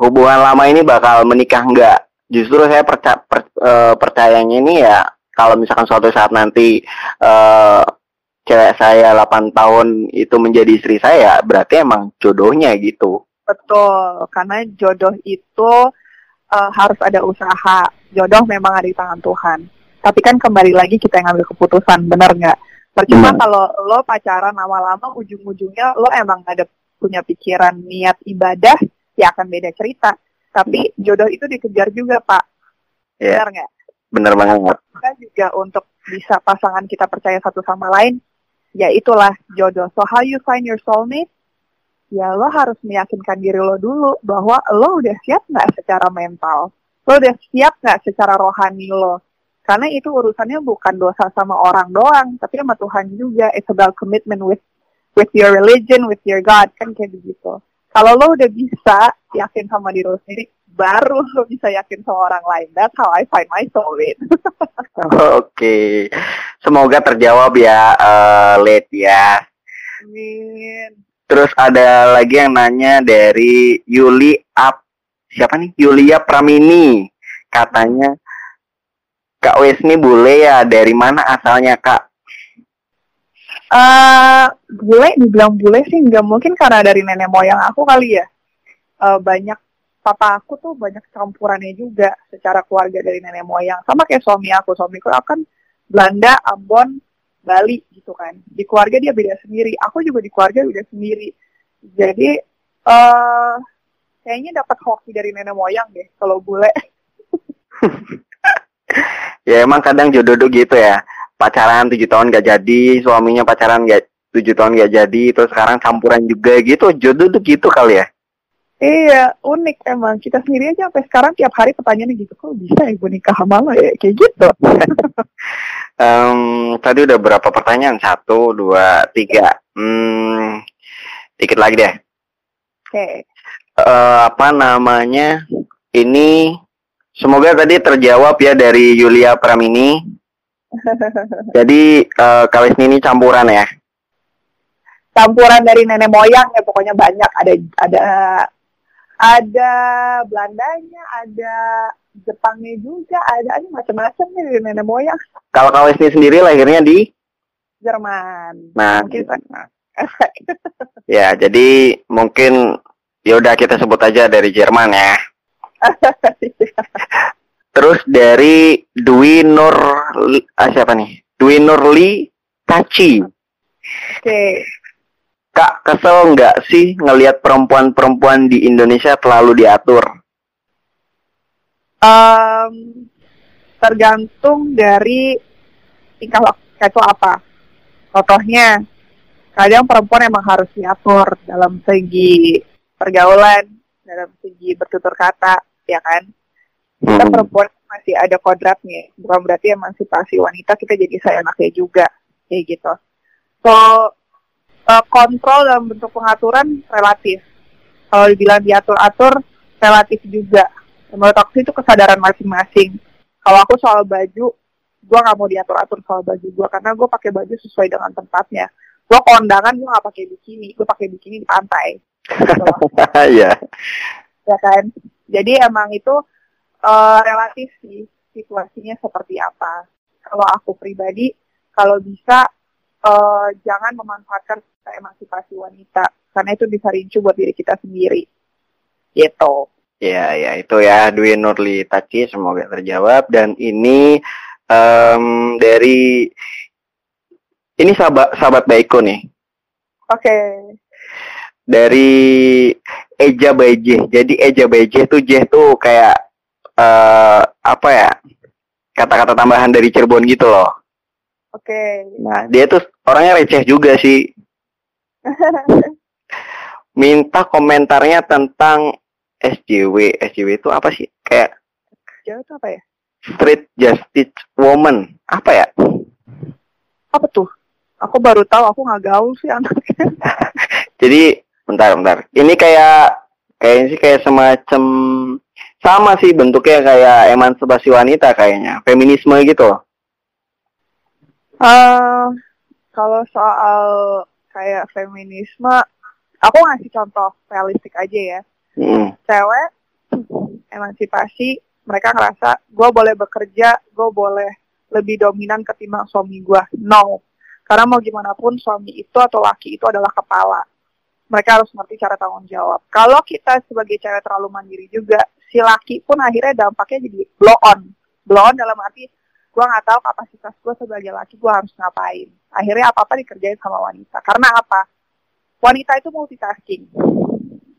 hubungan lama ini bakal menikah nggak. Justru saya perca per- eh, percayanya ini ya kalau misalkan suatu saat nanti eh cewek saya 8 tahun itu menjadi istri saya, berarti emang jodohnya gitu. betul, karena jodoh itu uh, harus ada usaha. Jodoh memang ada di tangan Tuhan. Tapi kan kembali lagi kita yang ngambil keputusan, bener nggak? Percuma Benar. kalau lo pacaran lama-lama ujung-ujungnya lo emang ada punya pikiran niat ibadah, ya akan beda cerita. Tapi jodoh itu dikejar juga pak, Iya, bener nggak? bener banget. kita juga untuk bisa pasangan kita percaya satu sama lain, ya itulah jodoh. So how you find your soulmate? Ya lo harus meyakinkan diri lo dulu bahwa lo udah siap nggak secara mental. lo udah siap nggak secara rohani lo karena itu urusannya bukan dosa sama orang doang tapi sama Tuhan juga it's about commitment with with your religion with your God kan kayak begitu kalau lo udah bisa yakin sama diri lo sendiri baru lo bisa yakin sama orang lain that's how I find my soulmate *laughs* Oke, semoga terjawab ya, uh, Led ya. Amin. Terus ada lagi yang nanya dari Yuli Ap siapa nih? Yulia Pramini. Katanya Kak Wesni bule ya, dari mana asalnya Kak? Uh, bule, dibilang bule sih nggak mungkin karena dari nenek moyang aku kali ya. Uh, banyak papa aku tuh banyak campurannya juga secara keluarga dari nenek moyang. Sama kayak suami aku, suamiku akan Belanda, Ambon, Bali gitu kan. Di keluarga dia beda sendiri. Aku juga di keluarga beda sendiri. Jadi uh, kayaknya dapat hoki dari nenek moyang deh kalau bule. *laughs* ya emang kadang jodoh gitu ya. Pacaran tujuh tahun gak jadi, suaminya pacaran gak tujuh tahun gak jadi, terus sekarang campuran juga gitu. Jodoh tuh gitu kali ya. Iya, unik emang. Kita sendiri aja sampai sekarang tiap hari pertanyaannya gitu, kok bisa ibu nikah sama lo ya? Kayak gitu. *laughs* um, tadi udah berapa pertanyaan? Satu, dua, tiga. Hmm, dikit lagi deh. Oke. Okay. Uh, eh, apa namanya? Ini semoga tadi terjawab ya dari Yulia Pramini. *laughs* Jadi uh, kawis ini campuran ya? Campuran dari nenek moyang ya pokoknya banyak ada ada ada Belandanya, ada Jepangnya juga, ada ini macam-macam nih dari nenek moyang. Kalau kau ini sendiri lahirnya di Jerman. Nah, mungkin, nah. *laughs* ya, jadi mungkin ya udah kita sebut aja dari Jerman ya. *laughs* Terus dari Dwi Nur ah, siapa nih? Dwi Nurli Tachi. Oke. Okay. Kak, kesel nggak sih ngelihat perempuan-perempuan di Indonesia terlalu diatur? Um, tergantung dari tingkah laku itu apa. Contohnya, kadang perempuan emang harus diatur dalam segi pergaulan, dalam segi bertutur kata, ya kan? Kita hmm. perempuan masih ada kodratnya, bukan berarti emansipasi wanita kita jadi saya anaknya juga, kayak gitu. So, uh, kontrol dalam bentuk pengaturan relatif. Kalau dibilang diatur-atur, relatif juga. Menurut aku itu kesadaran masing-masing. Kalau aku soal baju, gue nggak mau diatur-atur soal baju gue karena gue pakai baju sesuai dengan tempatnya. Gue kondangan gue nggak pakai bikini, gue pakai bikini di pantai. *laughs* Iya. ya kan. Jadi emang itu uh, relatif sih situasinya seperti apa. Kalau aku pribadi, kalau bisa uh, jangan memanfaatkan emansipasi wanita karena itu bisa rincu buat diri kita sendiri. Gitu. Ya, ya itu ya Dwi Nurli Taci semoga terjawab dan ini um, dari ini sahabat sahabat baikku nih. Oke. Okay. Dari Eja Baje. Jadi Eja Baje tuh J tuh kayak uh, apa ya? Kata-kata tambahan dari Cirebon gitu loh. Oke. Okay. Nah, dia tuh orangnya receh juga sih. *laughs* Minta komentarnya tentang SJW. SJW itu apa sih? Kayak SJW itu apa ya? Street Justice Woman. Apa ya? Apa tuh? Aku baru tahu, aku nggak gaul sih anaknya. *laughs* Jadi, bentar, bentar. Ini kayak kayaknya sih kayak semacam sama sih bentuknya kayak emansipasi wanita kayaknya, feminisme gitu loh. Uh, kalau soal kayak feminisme, aku ngasih contoh realistik aja ya. Mm. Cewek emansipasi, mereka ngerasa gue boleh bekerja, gue boleh lebih dominan ketimbang suami gue. No, karena mau gimana pun suami itu atau laki itu adalah kepala. Mereka harus ngerti cara tanggung jawab. Kalau kita sebagai cewek terlalu mandiri juga, si laki pun akhirnya dampaknya jadi blow on. Blow on dalam arti gue nggak tahu kapasitas gue sebagai laki gue harus ngapain. Akhirnya apa apa dikerjain sama wanita. Karena apa? Wanita itu multitasking.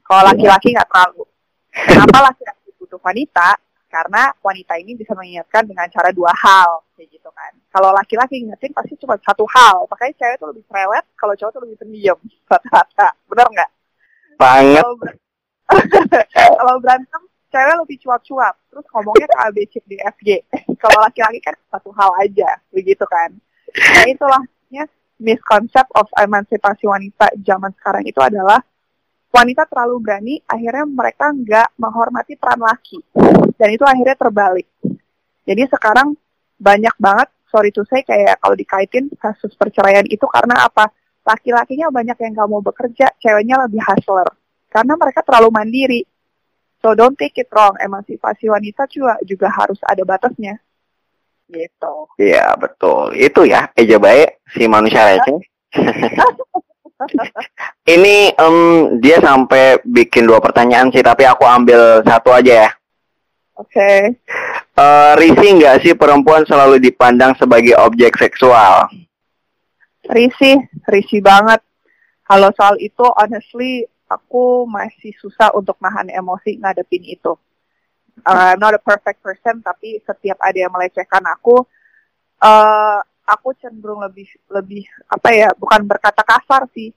Kalau laki-laki nggak terlalu. Kenapa laki-laki butuh wanita? Karena wanita ini bisa mengingatkan dengan cara dua hal kayak gitu kan. Kalau laki-laki ingetin pasti cuma satu hal. Makanya cewek tuh lebih cerewet kalau cowok tuh lebih pendiam *laughs* rata-rata. Benar nggak? Banget. Kalau *laughs* berantem cewek lebih cuap-cuap. Terus ngomongnya ke A B C D F G. *laughs* Kalau laki-laki kan satu hal aja begitu kan. Nah itulahnya misconcept of emansipasi wanita zaman sekarang itu adalah wanita terlalu berani akhirnya mereka nggak menghormati peran laki. Dan itu akhirnya terbalik. Jadi sekarang banyak banget sorry to say kayak kalau dikaitin kasus perceraian itu karena apa? Laki-lakinya banyak yang nggak mau bekerja ceweknya lebih hustler. Karena mereka terlalu mandiri So don't take it wrong, emansipasi wanita juga juga harus ada batasnya. Gitu. Iya betul. Itu ya eja baik si manusia receh. *laughs* Ini um, dia sampai bikin dua pertanyaan sih, tapi aku ambil satu aja ya. Oke. Okay. Uh, risih nggak sih perempuan selalu dipandang sebagai objek seksual? Risih, risih banget. Kalau soal itu, honestly, aku masih susah untuk nahan emosi ngadepin itu. Uh, not a perfect person, tapi setiap ada yang melecehkan aku, uh, aku cenderung lebih lebih apa ya, bukan berkata kasar sih.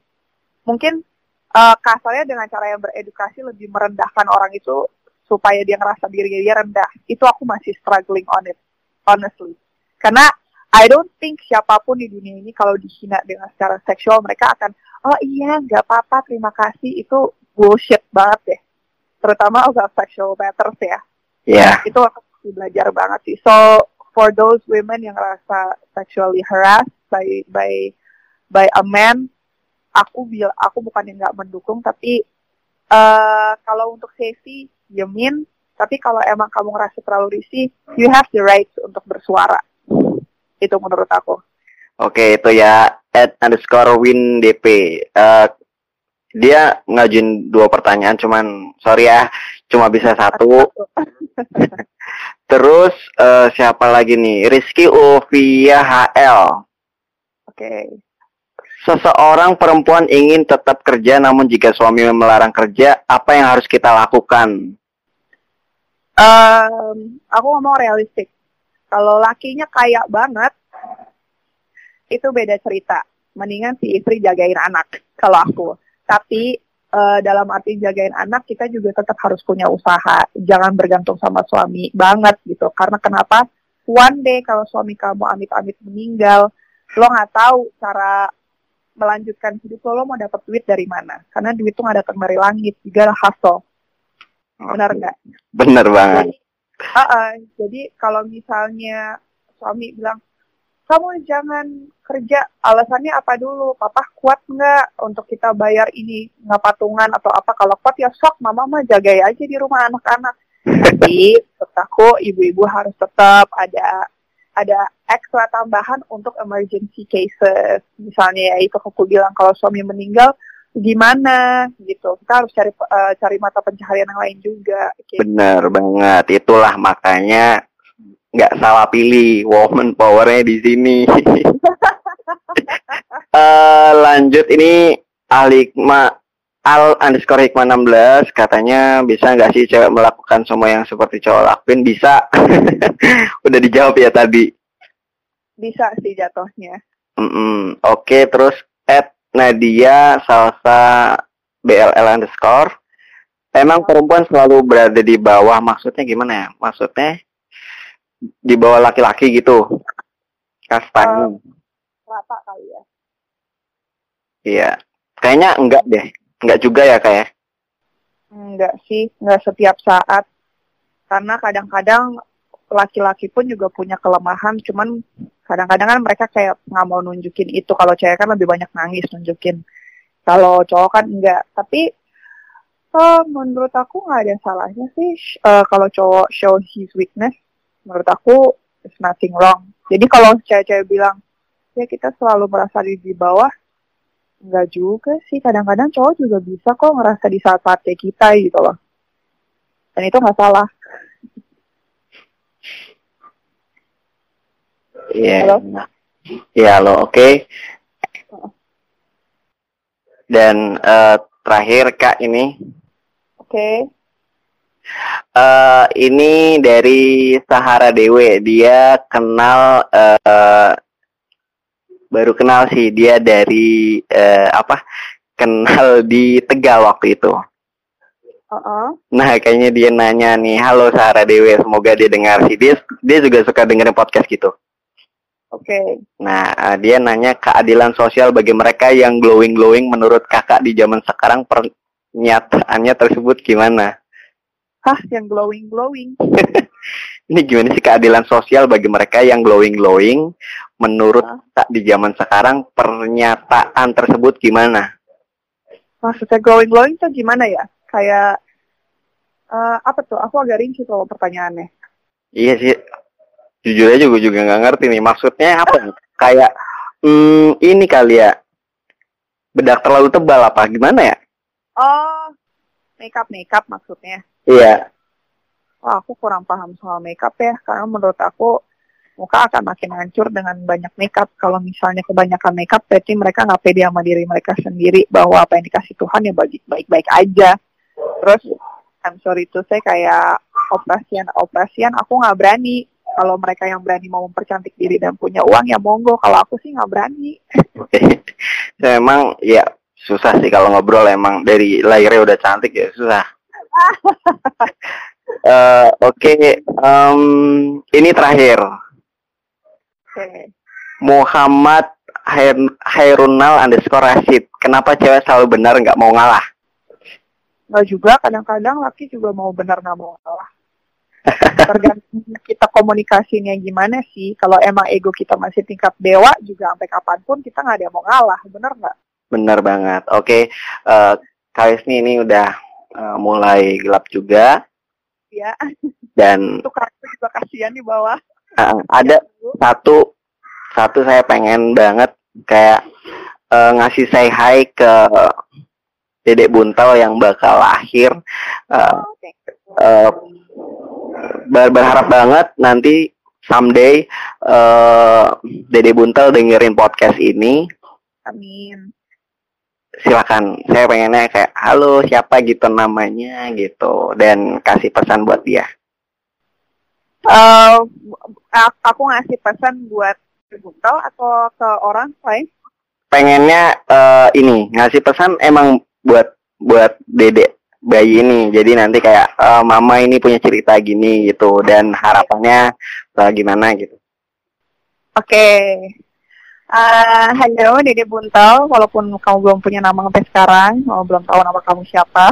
Mungkin uh, kasarnya dengan cara yang beredukasi lebih merendahkan orang itu supaya dia ngerasa diri dia rendah. Itu aku masih struggling on it, honestly. Karena I don't think siapa pun di dunia ini kalau dihina dengan secara seksual mereka akan oh iya nggak apa-apa terima kasih. Itu bullshit banget deh. Terutama about sexual matters ya. Yeah. itu aku belajar banget sih. So for those women yang rasa sexually harassed by by by a man aku bil aku bukan yang nggak mendukung tapi uh, kalau untuk safety yemin tapi kalau emang kamu ngerasa terlalu risih you have the right untuk bersuara. Itu menurut aku Oke, itu ya at underscore win dp. Uh, dia ngajuin dua pertanyaan, cuman sorry ya, cuma bisa satu. *laughs* Terus uh, siapa lagi nih? Rizky Ulvia HL. Oke. Okay. Seseorang perempuan ingin tetap kerja, namun jika suami melarang kerja, apa yang harus kita lakukan? Um, aku ngomong realistik. Kalau lakinya kaya banget, itu beda cerita. Mendingan si istri jagain anak kalau aku. Tapi uh, dalam arti jagain anak kita juga tetap harus punya usaha. Jangan bergantung sama suami banget gitu. Karena kenapa? One day kalau suami kamu amit-amit meninggal, lo nggak tahu cara melanjutkan hidup lo, lo mau dapat duit dari mana? Karena duit itu nggak datang dari langit, juga hustle. Benar nggak? Benar banget. Jadi, uh -uh, jadi kalau misalnya suami bilang, kamu jangan kerja. Alasannya apa dulu? Papa kuat nggak untuk kita bayar ini nggak patungan atau apa? Kalau kuat ya sok mama mah jaga aja di rumah anak-anak. Tapi aku ibu-ibu harus tetap ada ada ekstra tambahan untuk emergency cases. Misalnya ya itu aku bilang kalau suami meninggal gimana? Gitu. Kita harus cari uh, cari mata pencaharian yang lain juga. Gitu. benar banget. Itulah makanya nggak salah pilih woman powernya di sini. Uh, *laughs* lanjut ini Alikma Al underscore Hikmah 16 katanya bisa nggak sih cewek melakukan semua yang seperti cowok lakuin? Bisa. *laughs* Udah dijawab ya tadi. Bisa sih jatuhnya. Mm -mm. oke okay, terus at Nadia Salsa BLL underscore. Emang perempuan selalu berada di bawah maksudnya gimana ya? Maksudnya di bawah laki-laki gitu. Kastanya. Uh, rata kali ya. Iya. Kayaknya enggak deh. Enggak juga ya kayak ya? enggak sih. Enggak setiap saat. Karena kadang-kadang laki-laki pun juga punya kelemahan. Cuman kadang-kadang kan mereka kayak nggak mau nunjukin itu. Kalau cewek kan lebih banyak nangis nunjukin. Kalau cowok kan enggak. Tapi uh, menurut aku nggak ada salahnya sih. Uh, kalau cowok show his weakness menurut aku is nothing wrong. Jadi kalau cewek-cewek bilang ya kita selalu merasa di di bawah, enggak juga sih. Kadang-kadang cowok juga bisa kok ngerasa di saat-saat kayak kita gitu loh. Dan itu nggak salah. Iya. Yeah. Halo. Iya, lo oke. Okay. Dan uh, terakhir Kak ini. Oke. Okay. Uh, ini dari Sahara Dewe. Dia kenal uh, baru kenal sih dia dari uh, apa? Kenal di Tegal waktu itu. Uh-uh. Nah, kayaknya dia nanya nih, halo Sarah Dewi, semoga dia dengar sih. Dia, dia juga suka dengerin podcast gitu. Oke. Nah, eh, dia nanya keadilan sosial bagi mereka yang glowing-glowing menurut kakak di zaman sekarang pernyataannya tersebut gimana? Hah, yang glowing glowing. *laughs* Ini gimana sih keadilan sosial bagi mereka yang glowing-glowing menurut kak di zaman sekarang pernyataan tersebut gimana? Maksudnya glowing glowing tuh gimana ya? Kayak eh, apa tuh? Aku agak rinci kalau pertanyaannya. Iya sih, jujur aja gue juga nggak ngerti nih maksudnya apa? Kayak hmm, ini kali ya bedak terlalu tebal apa gimana ya? Oh, makeup makeup maksudnya. Iya, Wah, aku kurang paham soal makeup ya, karena menurut aku muka akan makin hancur dengan banyak makeup. Kalau misalnya kebanyakan makeup, berarti mereka nggak pede sama diri mereka sendiri bahwa apa yang dikasih Tuhan ya baik- baik-baik aja. Terus, I'm sorry to say kayak operasian-operasian aku nggak berani. Kalau mereka yang berani mau mempercantik diri dan punya uang ya monggo. Kalau aku sih nggak berani. Saya *laughs* emang ya susah sih kalau ngobrol emang dari lahirnya udah cantik ya susah. *laughs* Eh, Oke, em, ini terakhir Oke. Muhammad Hair- Hairunal underscore Rashid. Kenapa cewek selalu benar nggak mau ngalah? Nggak juga, kadang-kadang laki juga mau benar nggak mau kalah. Tergantung *laughs* kita komunikasinya gimana sih. Kalau emang ego kita masih tingkat dewa juga sampai kapan pun kita nggak ada yang mau ngalah, bener nggak? Benar banget. Oke, eh Kalisni ini udah eh, mulai gelap juga Ya, dan *laughs* itu kartu juga kasihan di bawah. eh, ada satu satu saya pengen banget kayak eh, ngasih say hi ke Dedek Buntel yang bakal lahir. Eh, Oh, eh, ber- berharap banget nanti someday eh Dede Buntel dengerin podcast ini. Amin. Silakan, saya pengennya kayak halo siapa gitu namanya gitu dan kasih pesan buat dia. Eh, a- aku ngasih pesan buat Buntel atau ke orang lain? Pengennya eh, ini ngasih pesan emang buat buat Dede bayi ini. Jadi nanti kayak eh, mama ini punya cerita gini gitu dan harapannya eh, gimana gitu. Oke. Halo Dede Buntel, walaupun kamu belum punya nama sampai sekarang, mau belum tahu nama kamu siapa.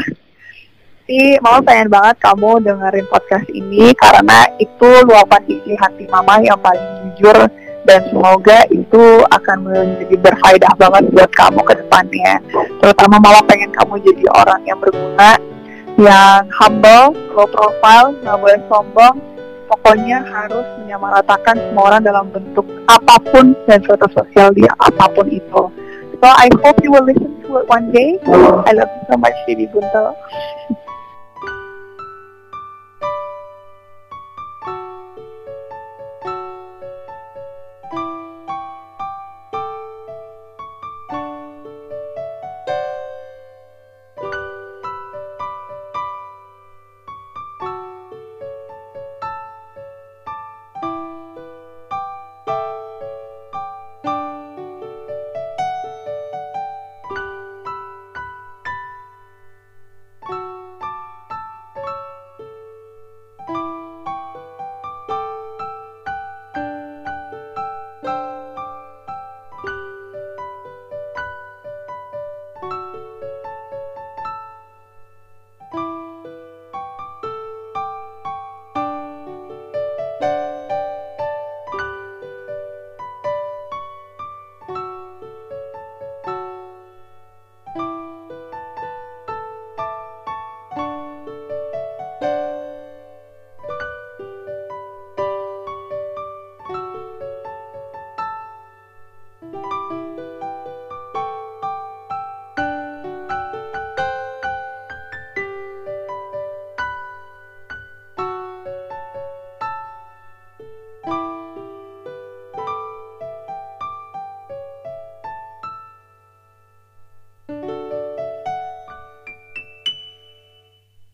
Tapi mama pengen banget kamu dengerin podcast ini karena itu luapan isi hati mama yang paling jujur dan semoga itu akan menjadi berfaedah banget buat kamu ke depannya. Terutama mama pengen kamu jadi orang yang berguna, yang humble, low profile, nggak boleh sombong, pokoknya harus menyamaratakan semua orang dalam bentuk apa pun dan status sosial dia apa pun itu. So I hope you will listen to it one day. I love you so much, Didi Buntel.